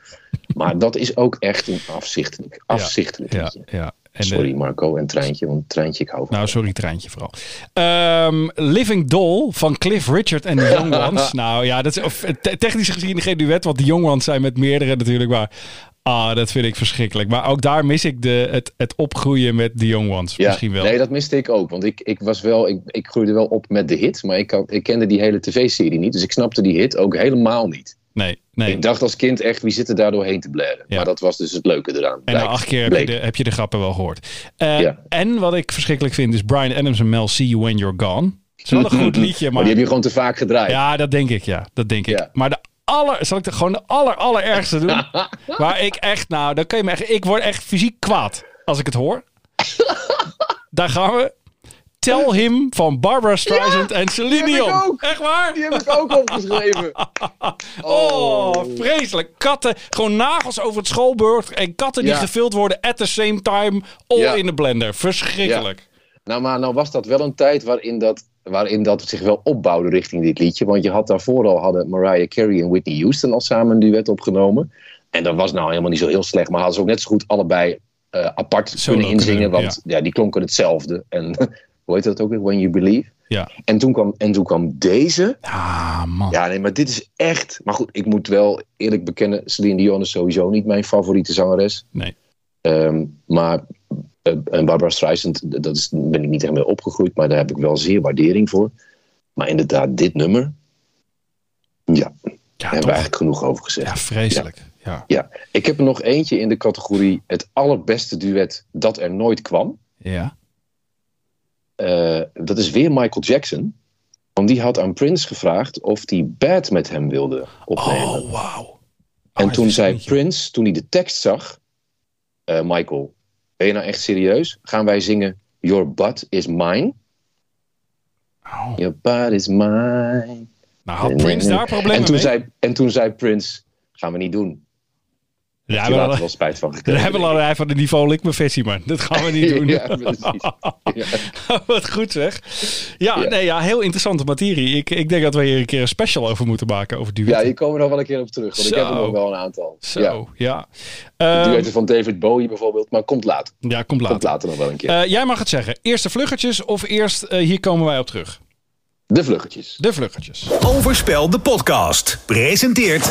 Maar dat is ook echt een afzichtelijk, afzichtelijk Ja, liedje. ja. En de- Sorry Marco en Treintje, want Treintje ik hou van. Nou, sorry, treintje vooral. Ehm, Living Doll van Cliff Richard en de *laughs* Young Ones. nou ja, dat is of, te- technisch gezien geen duet, want de Young Ones zijn met meerdere natuurlijk. Maar ah, dat vind ik verschrikkelijk. Maar ook daar mis ik de, het, het opgroeien met de Young Ones. Ja, Misschien wel. Nee, dat miste ik ook. Want ik, ik, was wel, ik, ik groeide wel op met de hit. Maar ik, ik kende die hele tv-serie niet. Dus ik snapte die hit ook helemaal niet. Nee, nee. Ik dacht als kind echt, wie zit er daar doorheen te blaren? Ja. Maar dat was dus het leuke eraan. En na acht keer heb je, de, heb je de grappen wel gehoord. Eh, Ja. En wat ik verschrikkelijk vind is Brian Adams en Mel See You When You're Gone. is wel een *laughs* goed liedje, Maar maar... die heb je gewoon te vaak gedraaid. Ja, dat denk ik, ja. Dat denk ik. Ja. Maar de aller... Zal ik er gewoon de aller, allerergste doen? *laughs* Waar ik echt, nou, dan kan je me echt... Ik word echt fysiek kwaad als ik het hoor. *laughs* Daar gaan we. Tell Him van Barbara Streisand en Celine heb ik Dion. ook. Echt waar? Die heb ik ook opgeschreven. *laughs* Oh, vreselijk. Katten, gewoon nagels over het schoolbord. En katten die Ja. gevuld worden at the same time. All Ja. in de blender. Verschrikkelijk. Nou, maar nou was dat wel een tijd waarin dat, waarin dat zich wel opbouwde richting dit liedje. Want je had daarvoor al hadden Mariah Carey en Whitney Houston al samen een duet opgenomen. En dat was nou helemaal niet zo heel slecht. Maar hadden ze ook net zo goed allebei eh, apart Solo kunnen inzingen. kunnen want ja. die klonken hetzelfde. En hoe heet dat ook weer? When You Believe. Ja. En toen kwam, en toen kwam deze. Ah, man. Ja, nee, maar dit is echt... Maar goed, ik moet wel eerlijk bekennen... Celine Dion is sowieso niet mijn favoriete zangeres. Nee. Ehm, maar eh, en Barbara Streisand, dat is, ben ik niet echt mee opgegroeid, maar daar heb ik wel zeer waardering voor. Maar inderdaad, dit nummer, ja, daar Ja, hebben we eigenlijk genoeg over gezegd. Ja, vreselijk. Ja. Ja, ik heb er nog eentje in de categorie het allerbeste duet dat er nooit kwam. Ja. Eh, dat is weer Michael Jackson. Want die had aan Prince gevraagd of hij Bad met hem wilde opnemen. Oh, wauw. En Oh, toen dat zei Prince, toen hij de tekst zag, eh, Michael, ben je nou echt serieus? Gaan wij zingen Your butt is mine? Oh. Your butt is mine. Nou, had Prince daar problemen en toen mee? Zei, en toen zei Prince, gaan we niet doen. Ja, Daar we hebben hadden, wel spijt van we gekregen. hebben al een van de niveau lik mijn versie, man. Dat gaan we niet *laughs* doen. Ja, precies. *laughs* Ja. Wat goed zeg. Ja, Ja. Nee, ja, heel interessante materie. Ik, ik denk dat we hier een keer een special over moeten maken, over ja, duetten. hier komen we nog wel een keer op terug. Want ik heb er nog wel een aantal. Zo, Ja. ja. De Ehm, duetten van David Bowie bijvoorbeeld. Maar komt later. ja, komt Komt later. later nog wel een keer. Eh, jij mag het zeggen. Eerst de vluggertjes of eerst, eh, hier komen wij op terug. de vluggetjes. De vluggertjes. Overspel de podcast. Presenteert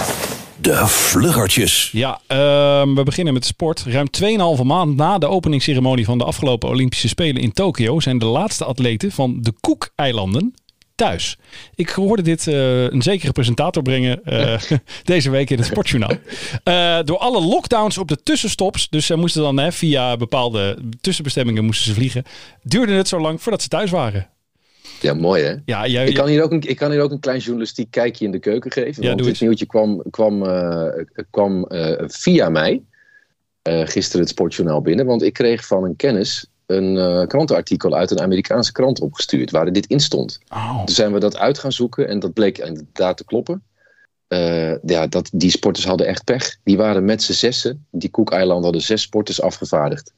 De vluggertjes. Ja, ehm, we beginnen met de sport. Ruim 2,5 maand na de openingsceremonie van de afgelopen Olympische Spelen in Tokio zijn de laatste atleten van de Cook-eilanden thuis. Ik hoorde dit eh, een zekere presentator brengen eh, *laughs* deze week in het Sportjournaal. *laughs* Eh, door alle lockdowns op de tussenstops, dus ze moesten dan hè, via bepaalde tussenbestemmingen moesten ze vliegen, duurde het zo lang voordat ze thuis waren. Ja, mooi hè? Ja, jij, Ik kan, hier ook een, ik kan hier ook een klein journalistiek kijkje in de keuken geven. Ja, want dit eens. nieuwtje kwam, kwam, eh, kwam eh, via mij eh, gisteren het Sportjournaal binnen. Want ik kreeg van een kennis een krantenartikel uit een Amerikaanse krant opgestuurd. Waar dit in stond. Oh, Toen zijn we dat uit gaan zoeken en dat bleek inderdaad te kloppen. Ja, dat, die sporters hadden echt pech. Die waren met z'n zessen. Die Cook-eilanden hadden zes sporters afgevaardigd.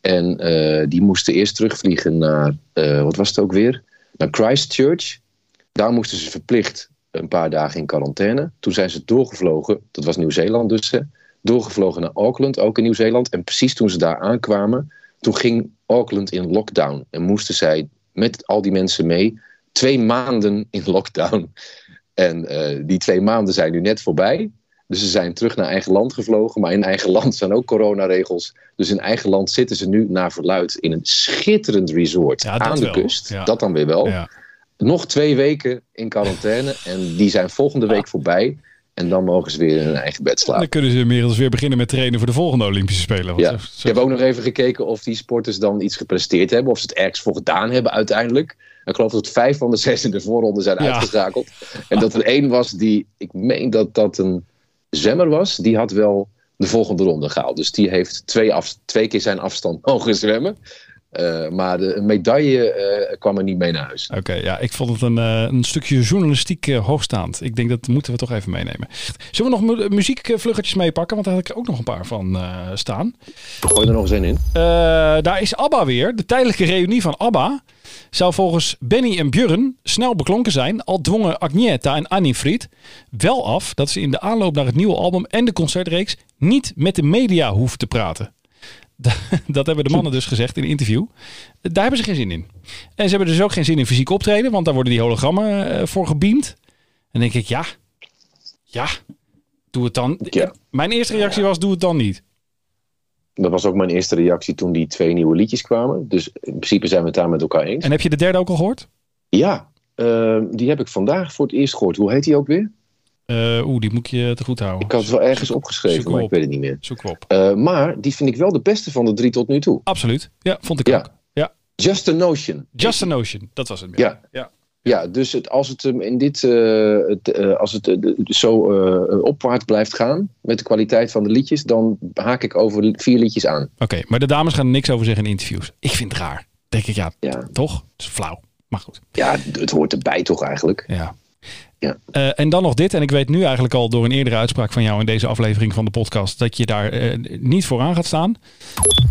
En die moesten eerst terugvliegen naar, wat was het ook weer? Naar Christchurch. Daar moesten ze verplicht een paar dagen in quarantaine. Toen zijn ze doorgevlogen, dat was Nieuw-Zeeland dus, doorgevlogen naar Auckland, ook in Nieuw-Zeeland. En precies toen ze daar aankwamen, toen ging Auckland in lockdown. En moesten zij met al die mensen mee twee maanden in lockdown. En eh, die twee maanden zijn nu net voorbij. Dus ze zijn terug naar eigen land gevlogen. Maar in eigen land zijn ook coronaregels. Dus in eigen land zitten ze nu naar verluid in een schitterend resort Ja, aan de wel. kust. Ja. Dat dan weer wel. ja. Nog twee weken in quarantaine. *laughs* En die zijn volgende week voorbij. En dan mogen ze weer in hun eigen bed En slapen. dan kunnen ze inmiddels weer beginnen met trainen voor de volgende Olympische Spelen. Want Ja. zo- Ik heb ook nog even gekeken of die sporters dan iets gepresteerd hebben. Of ze het ergens voor gedaan hebben uiteindelijk. Ik geloof dat vijf van de zes in de voorronde zijn Ja. uitgeschakeld. En dat er één was die, ik meen dat dat een zwemmer was. Die had wel de volgende ronde gehaald. Dus die heeft twee, af, twee keer zijn afstand *laughs* mogen zwemmen. Eh, maar de medaille eh, kwam er niet mee naar huis. Oké, ja, ik vond het een, eh, een stukje journalistiek hoogstaand. Ik denk dat moeten we toch even meenemen. Zullen we nog mu- muziekvluggetjes meepakken? Want daar had ik ook nog een paar van staan. Gooi er nog eens een in. Daar is ABBA weer. De tijdelijke reunie van ABBA zou volgens Benny en Björn snel beklonken zijn. Al dwongen Agneta en Annie-Fried wel af dat ze in de aanloop naar het nieuwe album en de concertreeks niet met de media hoeven te praten. *laughs* Dat hebben de mannen dus gezegd in een interview. Daar hebben ze geen zin in. En ze hebben dus ook geen zin in fysiek optreden, want daar worden die hologrammen eh, voor gebeamd. En denk ik, ja, ja, doe het dan. Ja. Mijn eerste reactie was, doe het dan niet. Dat was ook mijn eerste reactie toen die twee nieuwe liedjes kwamen. Dus in principe zijn we het daar met elkaar eens. En heb je de derde ook al gehoord? Ja, eh, die heb ik vandaag voor het eerst gehoord. Hoe heet die ook weer? Eh, Oeh, die moet je te goed houden. Ik had het wel ergens Zoek- opgeschreven, zoek maar op. ik weet het niet meer. Zoek op. Eh, maar die vind ik wel de beste van de drie tot nu toe. Absoluut. Ja, vond ik Ja. ook. Ja. Just a Notion. Just a Notion. Dat was het meer. Ja. ja. Ja, dus het, als het hem in dit, eh, het, eh, als het eh, zo opwaarts blijft gaan met de kwaliteit van de liedjes, dan haak ik over vier liedjes aan. Oké, maar de dames gaan er niks over zeggen in interviews. Ik vind het raar. Denk ik, ja, Ja, toch? Het is flauw. Maar goed. ja het hoort erbij toch eigenlijk. Ja. Ja. Eh, en dan nog dit, en ik weet nu eigenlijk al door een eerdere uitspraak van jou in deze aflevering van de podcast dat je daar eh, niet vooraan gaat staan.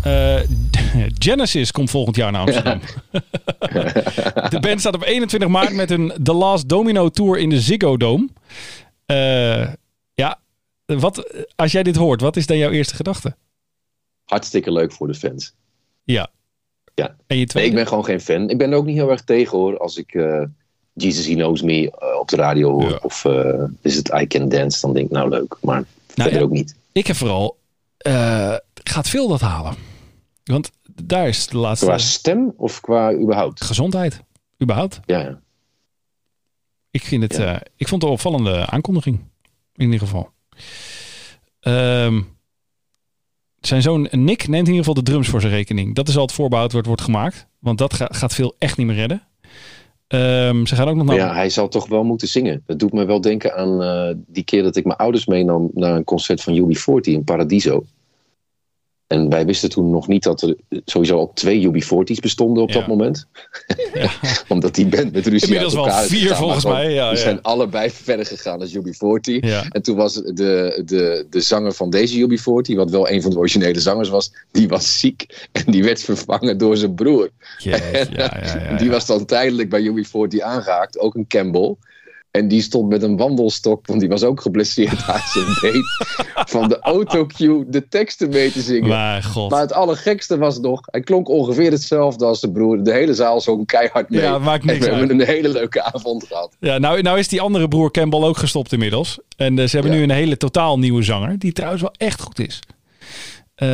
Eh, *laughs* Genesis komt volgend jaar naar Amsterdam. *laughs* de band staat op 21 maart met een The Last Domino Tour in de Ziggo Dome. Ja, wat, als jij dit hoort, wat is dan jouw eerste gedachte? Hartstikke leuk voor de fans. Ja. Ja. En je Nee, tweede? ik ben gewoon geen fan. Ik ben er ook niet heel erg tegen hoor. Als ik Jesus He Knows Me eh, op de radio hoor. Ja. Of eh, is het I Can Dance. Dan denk ik nou leuk. Maar verder ja. ook niet. Ik heb vooral, eh, gaat veel dat halen? Want daar is de laatste Qua stem of qua überhaupt? gezondheid. Überhaupt. Ja, ja. Ik, vind het, Ja. ik vond het een opvallende aankondiging. In ieder geval. Ehm, zijn zoon Nick neemt in ieder geval de drums voor zijn rekening. Dat is al het voorbehoud wat wordt gemaakt. Want dat ga- gaat veel echt niet meer redden. Ehm, ze gaan ook nog naar... ja, hij zal toch wel moeten zingen. Dat doet me wel denken aan eh, die keer dat ik mijn ouders meenam naar een concert van UB40 in Paradiso. En wij wisten toen nog niet dat er sowieso al twee UB40's bestonden op Ja. dat moment. Ja. *laughs* Omdat die band met ruzie Inmiddels uit wel elkaar is vier volgens gewoon- mij, ja, die zijn allebei *laughs* verder gegaan als UB40. Ja. En toen was de, de, de zanger van deze UB40, wat wel een van de originele zangers was, die was ziek. En die werd vervangen door zijn broer. Jeetje, ja, ja, ja, *laughs* Die was dan tijdelijk bij UB40 aangehaakt, ook een Campbell. En die stond met een wandelstok, want die was ook geblesseerd aan zijn been. Van de autocue de teksten mee te zingen. Maar, Maar god. het allergekste was nog, hij klonk ongeveer hetzelfde als zijn broer. De hele zaal zong keihard mee. Ja, maakt en niks we uit. hebben een hele leuke avond gehad. Ja, nou, nou is die andere broer Campbell ook gestopt inmiddels. En eh, ze hebben Ja. nu een hele totaal nieuwe zanger. Die trouwens wel echt goed is. Eh,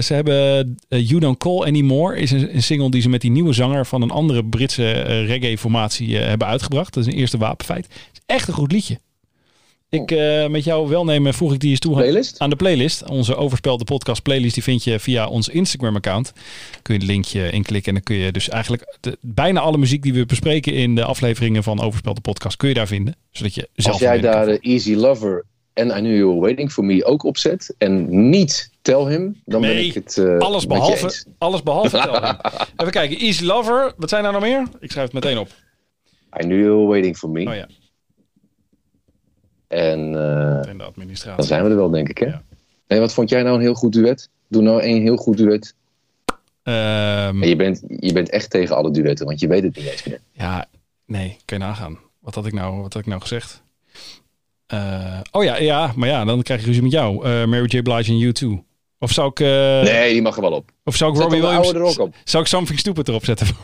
ze hebben eh, You Don't Call Anymore. Is een, een single die ze met die nieuwe zanger van een andere Britse eh, reggae formatie eh, hebben uitgebracht. Dat is een eerste wapenfeit. Het is echt een goed liedje. Ik eh, met jouw welnemen voeg ik die eens toe aan- Playlist? aan de playlist. Onze overspelde podcast playlist die vind je via ons Instagram account. Kun je het linkje inklikken en dan kun je dus eigenlijk de, bijna alle muziek die we bespreken in de afleveringen van overspelde podcast kun je daar vinden. Zodat je zelf Als jij daar eh, Easy Lover en I Knew You Were Waiting For Me ook opzet en niet Tell Him, dan ben Nee, ik het eh, alles behalve, alles behalve Tell. *laughs* Even kijken, Easy Lover. Wat zijn er nog meer? Ik schrijf het meteen op. I Knew You Were Waiting For Me. Oh ja, En eh, en de administratie. dan zijn we er wel, denk ik. Hè? Ja. Nee, wat vond jij nou een heel goed duet? Doe nou één heel goed duet. Ehm, je bent, je bent echt tegen alle duetten, want je weet het niet eens meer. Ja, nee, kun je nagaan. Wat had ik nou, wat had ik nou gezegd? Eh, oh ja, ja, maar ja, dan krijg je ruzie met jou. Eh, Mary J. Blige en U2. Of zou ik, eh, Nee, die mag er wel op. of zou ik Zet Robbie Williams, er ook op. zou ik Something Stupid erop zetten? *laughs*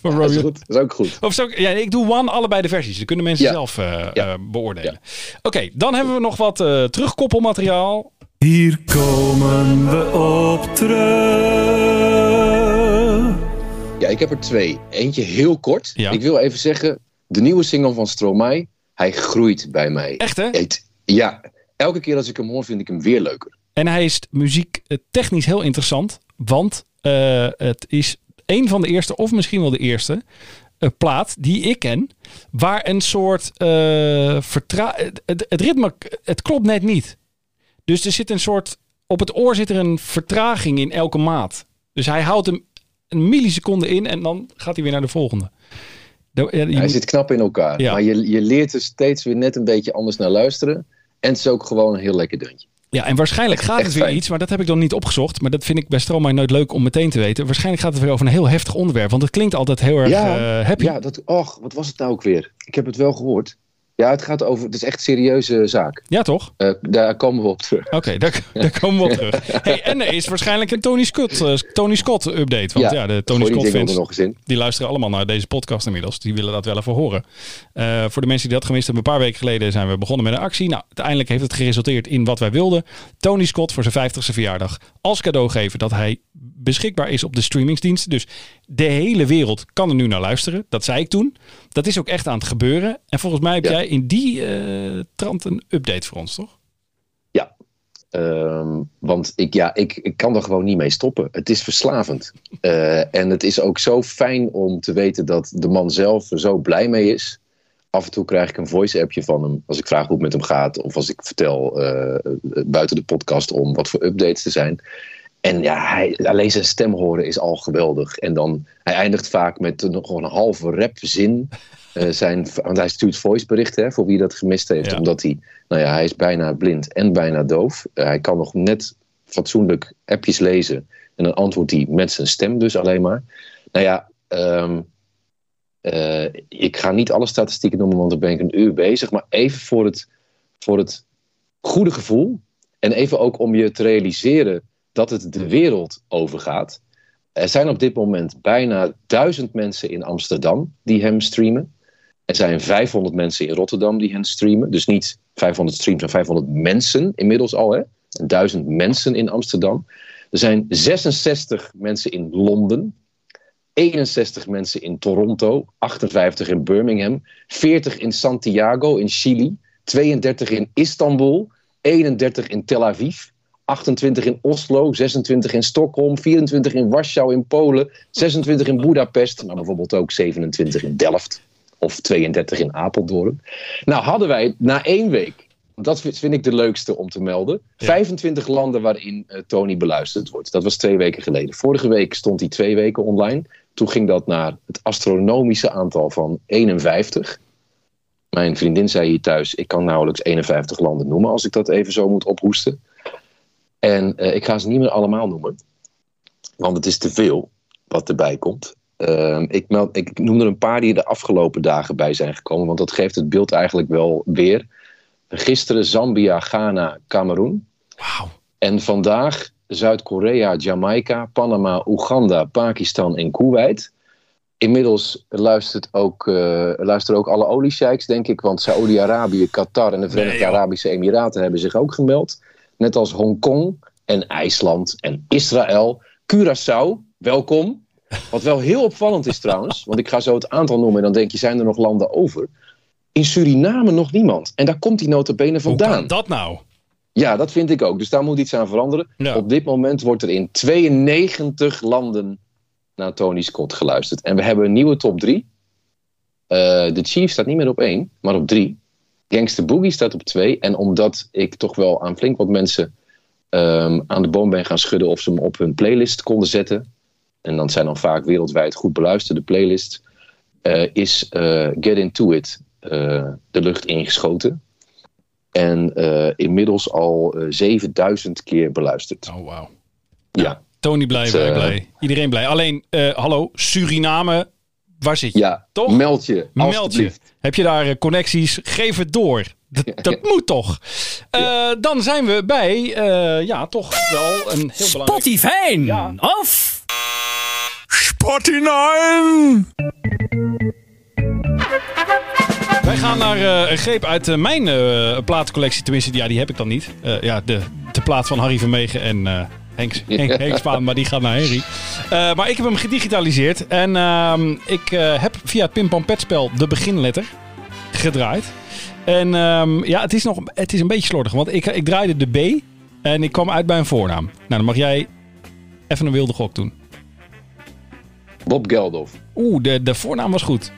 Voor Dat is Robbie- goed. Dat is ook goed. Of zou ik, ja, ik doe one, allebei de versies. Dan kunnen mensen Ja. zelf eh, Ja. eh, beoordelen. Oké, dan hebben we nog wat eh, terugkoppelmateriaal. Hier komen we op terug. Ja, ik heb er twee. Eentje heel kort. Ja. Ik wil even zeggen, de nieuwe single van Stromae, hij groeit bij mij. Echt hè? Het- ja, elke keer als ik hem hoor, vind ik hem weer leuker. En hij is muziek eh, technisch heel interessant. Want eh, het is een van de eerste, of misschien wel de eerste, eh, plaat die ik ken. Waar een soort eh vertra... Het, het, het ritme, het klopt net niet. Dus er zit een soort... Op het oor zit er een vertraging in elke maat. Dus hij houdt hem een milliseconde in en dan gaat hij weer naar de volgende. De- ja, je Hij moet- zit knap in elkaar. Ja. Maar je, je leert er steeds weer net een beetje anders naar luisteren. En het is ook gewoon een heel lekker deuntje. Ja, en waarschijnlijk gaat het weer fijn. iets, maar dat heb ik dan niet opgezocht. Maar dat vind ik bij Stromae nooit leuk om meteen te weten. Waarschijnlijk gaat het weer over een heel heftig onderwerp, want het klinkt altijd heel erg Ja, eh, happy. Ja, dat, och, wat was het nou ook weer? Ik heb het wel gehoord. Ja, het gaat over, het is echt een serieuze zaak. Ja, toch? Eh, daar komen we op terug. Oké, daar, daar komen we op terug. Hey, en er is waarschijnlijk een Tony Scott, eh, Tony Scott update. Want ja, de Tony Scott fans nog eens in. die luisteren allemaal naar deze podcast inmiddels. Die willen dat wel even horen. Eh, voor de mensen die dat gemist hebben, een paar weken geleden zijn we begonnen met een actie. Nou, uiteindelijk heeft het geresulteerd in wat wij wilden. Tony Scott voor zijn 50ste verjaardag als cadeau geven dat hij beschikbaar is op de streamingsdiensten. Dus de hele wereld kan er nu naar luisteren. Dat zei ik toen. Dat is ook echt aan het gebeuren. En volgens mij heb Ja. jij in die eh, trant een update voor ons, toch? Ehm, want ik, ja, ik, ik kan er gewoon niet mee stoppen. Het is verslavend. Eh, en het is ook zo fijn om te weten dat de man zelf er zo blij mee is. Af en toe krijg ik een voice-appje van hem. Als ik vraag hoe het met hem gaat. Of als ik vertel eh, buiten de podcast om wat voor updates er zijn. En ja, hij, alleen zijn stem horen is al geweldig. En dan, hij eindigt vaak met nog gewoon een halve rapzin. Uh, zijn, want hij stuurt voiceberichten hè, voor wie dat gemist heeft. Ja. Omdat hij, nou ja, hij is bijna blind en bijna doof. Uh, hij kan nog net fatsoenlijk appjes lezen. En dan antwoordt hij met zijn stem dus alleen maar. Nou ja, um, uh, ik ga niet alle statistieken noemen, want dan ben ik een uur bezig. Maar even voor het, voor het goede gevoel. En even ook om je te realiseren dat het de wereld overgaat. Er zijn op dit moment bijna duizend mensen in Amsterdam die hem streamen. Er zijn 500 mensen in Rotterdam die hen streamen. Dus niet 500 streams, maar 500 mensen inmiddels al. Hè? Duizend mensen in Amsterdam. Er zijn 66 mensen in Londen. 61 mensen in Toronto. 58 in Birmingham. 40 in Santiago in Chili. 32 in Istanbul. 31 in Tel Aviv. 28 in Oslo, 26 in Stockholm, 24 in Warschau in Polen, 26 in Budapest, maar bijvoorbeeld ook 27 in Delft of 32 in Apeldoorn. Nou hadden wij na één week, dat vind ik de leukste om te melden, ja. 25 landen waarin uh, Tony beluisterd wordt. Dat was twee weken geleden. Vorige week stond hij twee weken online. Toen ging dat naar het astronomische aantal van 51. Mijn vriendin zei hier thuis, ik kan nauwelijks 51 landen noemen als ik dat even zo moet ophoesten. En uh, ik ga ze niet meer allemaal noemen. Want het is te veel wat erbij komt. Uh, ik, meld, ik noem er een paar die er de afgelopen dagen bij zijn gekomen. Want dat geeft het beeld eigenlijk wel weer. Gisteren Zambia, Ghana, Cameroen. Wow. En vandaag Zuid-Korea, Jamaica, Panama, Oeganda, Pakistan en Kuwait. Inmiddels luistert ook, uh, luisteren ook alle oliesheiks, denk ik. Want Saoedi-Arabië, Qatar en de Verenigde nee, Arabische Emiraten hebben zich ook gemeld. Net als Hongkong en IJsland en Israël. Curaçao, welkom. Wat wel heel opvallend is trouwens, want ik ga zo het aantal noemen en dan denk je, zijn er nog landen over? In Suriname nog niemand. En daar komt die notabene vandaan. Hoe kan dat nou? Ja, dat vind ik ook. Dus daar moet iets aan veranderen. Ja. Op dit moment wordt er in 92 landen naar Tony Scott geluisterd. En we hebben een nieuwe top 3. Uh, de Chief staat niet meer op 1, maar op 3. Gangster Boogie staat op 2. En omdat ik toch wel aan flink wat mensen um, aan de boom ben gaan schudden of ze hem op hun playlist konden zetten. En dan zijn dan vaak wereldwijd goed beluisterde playlists. Uh, is uh, Get Into It uh, de lucht ingeschoten. En inmiddels al 7000 keer beluisterd. Oh, wauw. Ja. Tony blij, blij, blij. Iedereen blij. Alleen, hallo, Suriname, waar zit je? Ja, toch? Meld je. Meld je. Heb je daar uh, connecties? Geef het door. Dat, *laughs* dat ja. moet toch. Uh, ja. Dan zijn we bij, uh, ja, toch wel een heel belangrijk... Spotify ja. of... Spotify! Wij gaan naar uh, een greep uit uh, mijn uh, platencollectie. Tenminste, ja, die heb ik dan niet. ja, de, de plaat van Harry Vermegen en Henk, *laughs* Henk, Henk Spaan, maar die gaat naar Henry. Uh, maar ik heb hem gedigitaliseerd. En uh, ik uh, heb via het Pim-Pam-Pet-spel de beginletter gedraaid. En um, ja, het is nog het is een beetje slordig. Want ik, ik draaide de B en ik kwam uit bij een voornaam. Nou, dan mag jij even een wilde gok doen. Bob Geldof. Oeh, de, de voornaam was goed.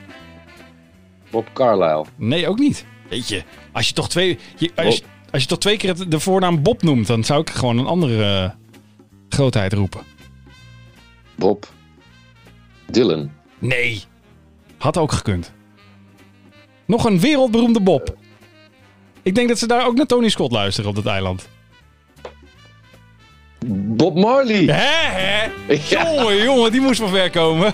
Bob Carlyle. Nee, ook niet. Weet je, als je toch twee, je, als, je, als je toch twee keer de voornaam Bob noemt, dan zou ik gewoon een andere grootheid roepen. Bob Dylan. Nee. Had ook gekund. Nog een wereldberoemde Bob. Ik denk dat ze daar ook naar Tony Scott luisteren op dat eiland. Bob Marley. Hè, hè? *laughs* Ja. Jongen, jongen, die moest van ver komen.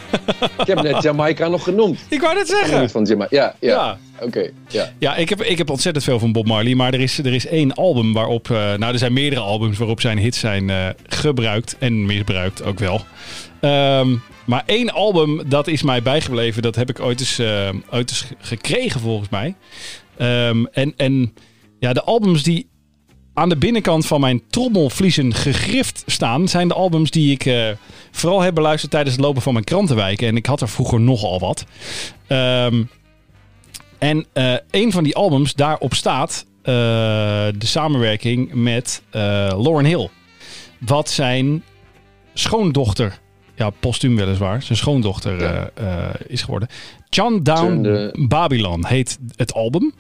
ik heb net Jamaica nog genoemd. *laughs* Ik wou net zeggen. Van Jamaica. Ja, ja. ja. Oké, okay, ja. Ja, ik heb, ik heb ontzettend veel van Bob Marley. Maar er is, er is één album waarop... Uh, nou, er zijn meerdere albums waarop zijn hits zijn uh, gebruikt. En misbruikt ook wel. Um, maar één album, dat is mij bijgebleven. Dat heb ik ooit eens, uh, ooit eens gekregen, volgens mij. Um, en, en ja, de albums die aan de binnenkant van mijn trommelvliezen gegrift staan, zijn de albums die ik uh, vooral heb beluisterd tijdens het lopen van mijn krantenwijken. En ik had er vroeger nogal wat. Um, en uh, een van die albums daarop staat eh, de samenwerking met eh, Lauren Hill. Wat zijn schoondochter, ja, postuum weliswaar, zijn schoondochter eh, eh, is geworden. John Down Babylon heet het album.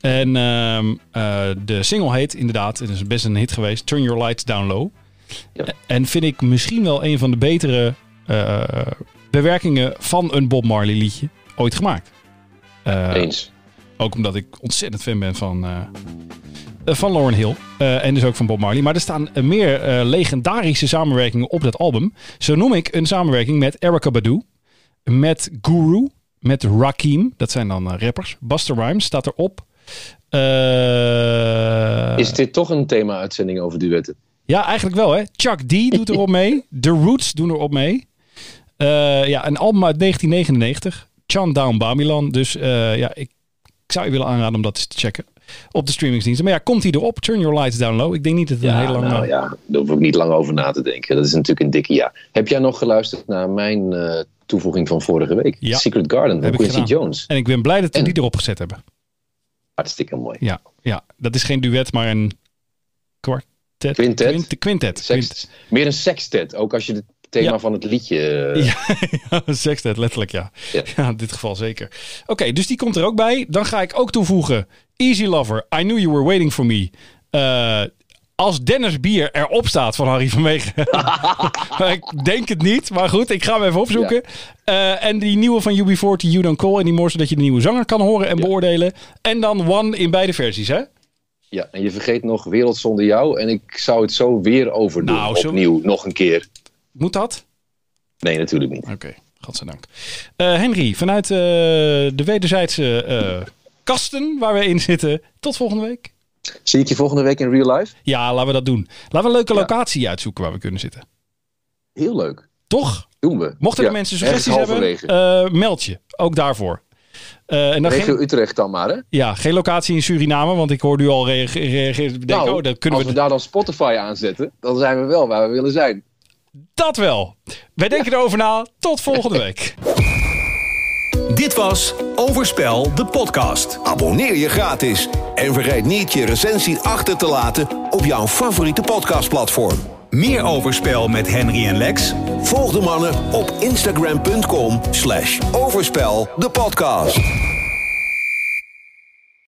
En ehm, eh, de single heet inderdaad, het is best een hit geweest, Turn Your Lights Down Low. Ja. En vind ik misschien wel een van de betere eh, bewerkingen van een Bob Marley liedje ooit gemaakt. Eh, Eens. ook omdat ik ontzettend fan ben van, eh, van Lauren Hill. en dus ook van Bob Marley. Maar er staan meer legendarische samenwerkingen op dat album. Zo noem ik een samenwerking met Erica Badu. Met Guru. Met Rakim. Dat zijn dan rappers. Buster Rhymes staat erop. Eh, Is dit toch een thema-uitzending over duetten? ja, eigenlijk wel hè. Chuck D doet erop *laughs* mee. The Roots doen erop mee. Eh, ja, een album uit 1999. Chan Down Babylon. Dus eh, ja, ik, ik zou je willen aanraden om dat eens te checken. Op de streamingsdiensten. Maar ja, komt hij erop? Turn Your Lights Down Low. Ik denk niet dat het een hele lange... nou ja, daar hoef ik niet lang over na te denken. Dat is natuurlijk een dikke ja. Heb jij nog geluisterd naar mijn toevoeging van vorige week? Ja. Secret Garden van Quincy. Jones. En ik ben blij dat we En- die erop gezet hebben. Hartstikke mooi. Ja, ja, dat is geen duet, maar een kwartet. Quintet. Quint- quintet. Sex, meer een sextet, ook als je het thema Ja. van het liedje... eh, Ja, *laughs* ja, sextet, letterlijk ja. Ja. ja. in dit geval zeker. Oké, dus die komt er ook bij. Dan ga ik ook toevoegen Easy Lover, I Knew You Were Waiting For Me. Eh, als Dennis Bier erop staat van Harry van Wegen. *laughs* Ik denk het niet, maar goed, ik ga hem even opzoeken. Eh, en die nieuwe van UB40, You Don't Call. En die more zodat je de nieuwe zanger kan horen en Ja. beoordelen. En dan One in beide versies, hè? Ja, en je vergeet nog Wereld zonder jou. En ik zou het zo weer overdoen. Nou, zo- Opnieuw, nog een keer. Moet dat? Nee, natuurlijk niet. Oké, godzijdank. Eh Henry, vanuit eh, de wederzijdse kasten waar we in zitten. Tot volgende week. Zie ik je volgende week in real life? Ja, laten we dat doen. Laten we een leuke Ja. locatie uitzoeken waar we kunnen zitten. Heel leuk. Toch? Doen we. Mochten Ja, er mensen suggesties hebben, eh, meld je. Ook daarvoor. Eh, en dan Regio geen, Utrecht dan maar, hè? ja, geen locatie in Suriname, want ik hoorde u al reage- reageren. Denk, nou, oh, dan kunnen als we, we daar dan Spotify aanzetten, dan zijn we wel waar we willen zijn. dat wel. Wij denken erover na. Tot volgende *laughs* week. Dit was Overspel, de podcast. Abonneer je gratis en vergeet niet je recensie achter te laten op jouw favoriete podcastplatform. Meer Overspel met Henry en Lex? Volg de mannen op instagram.com slash overspel de podcast.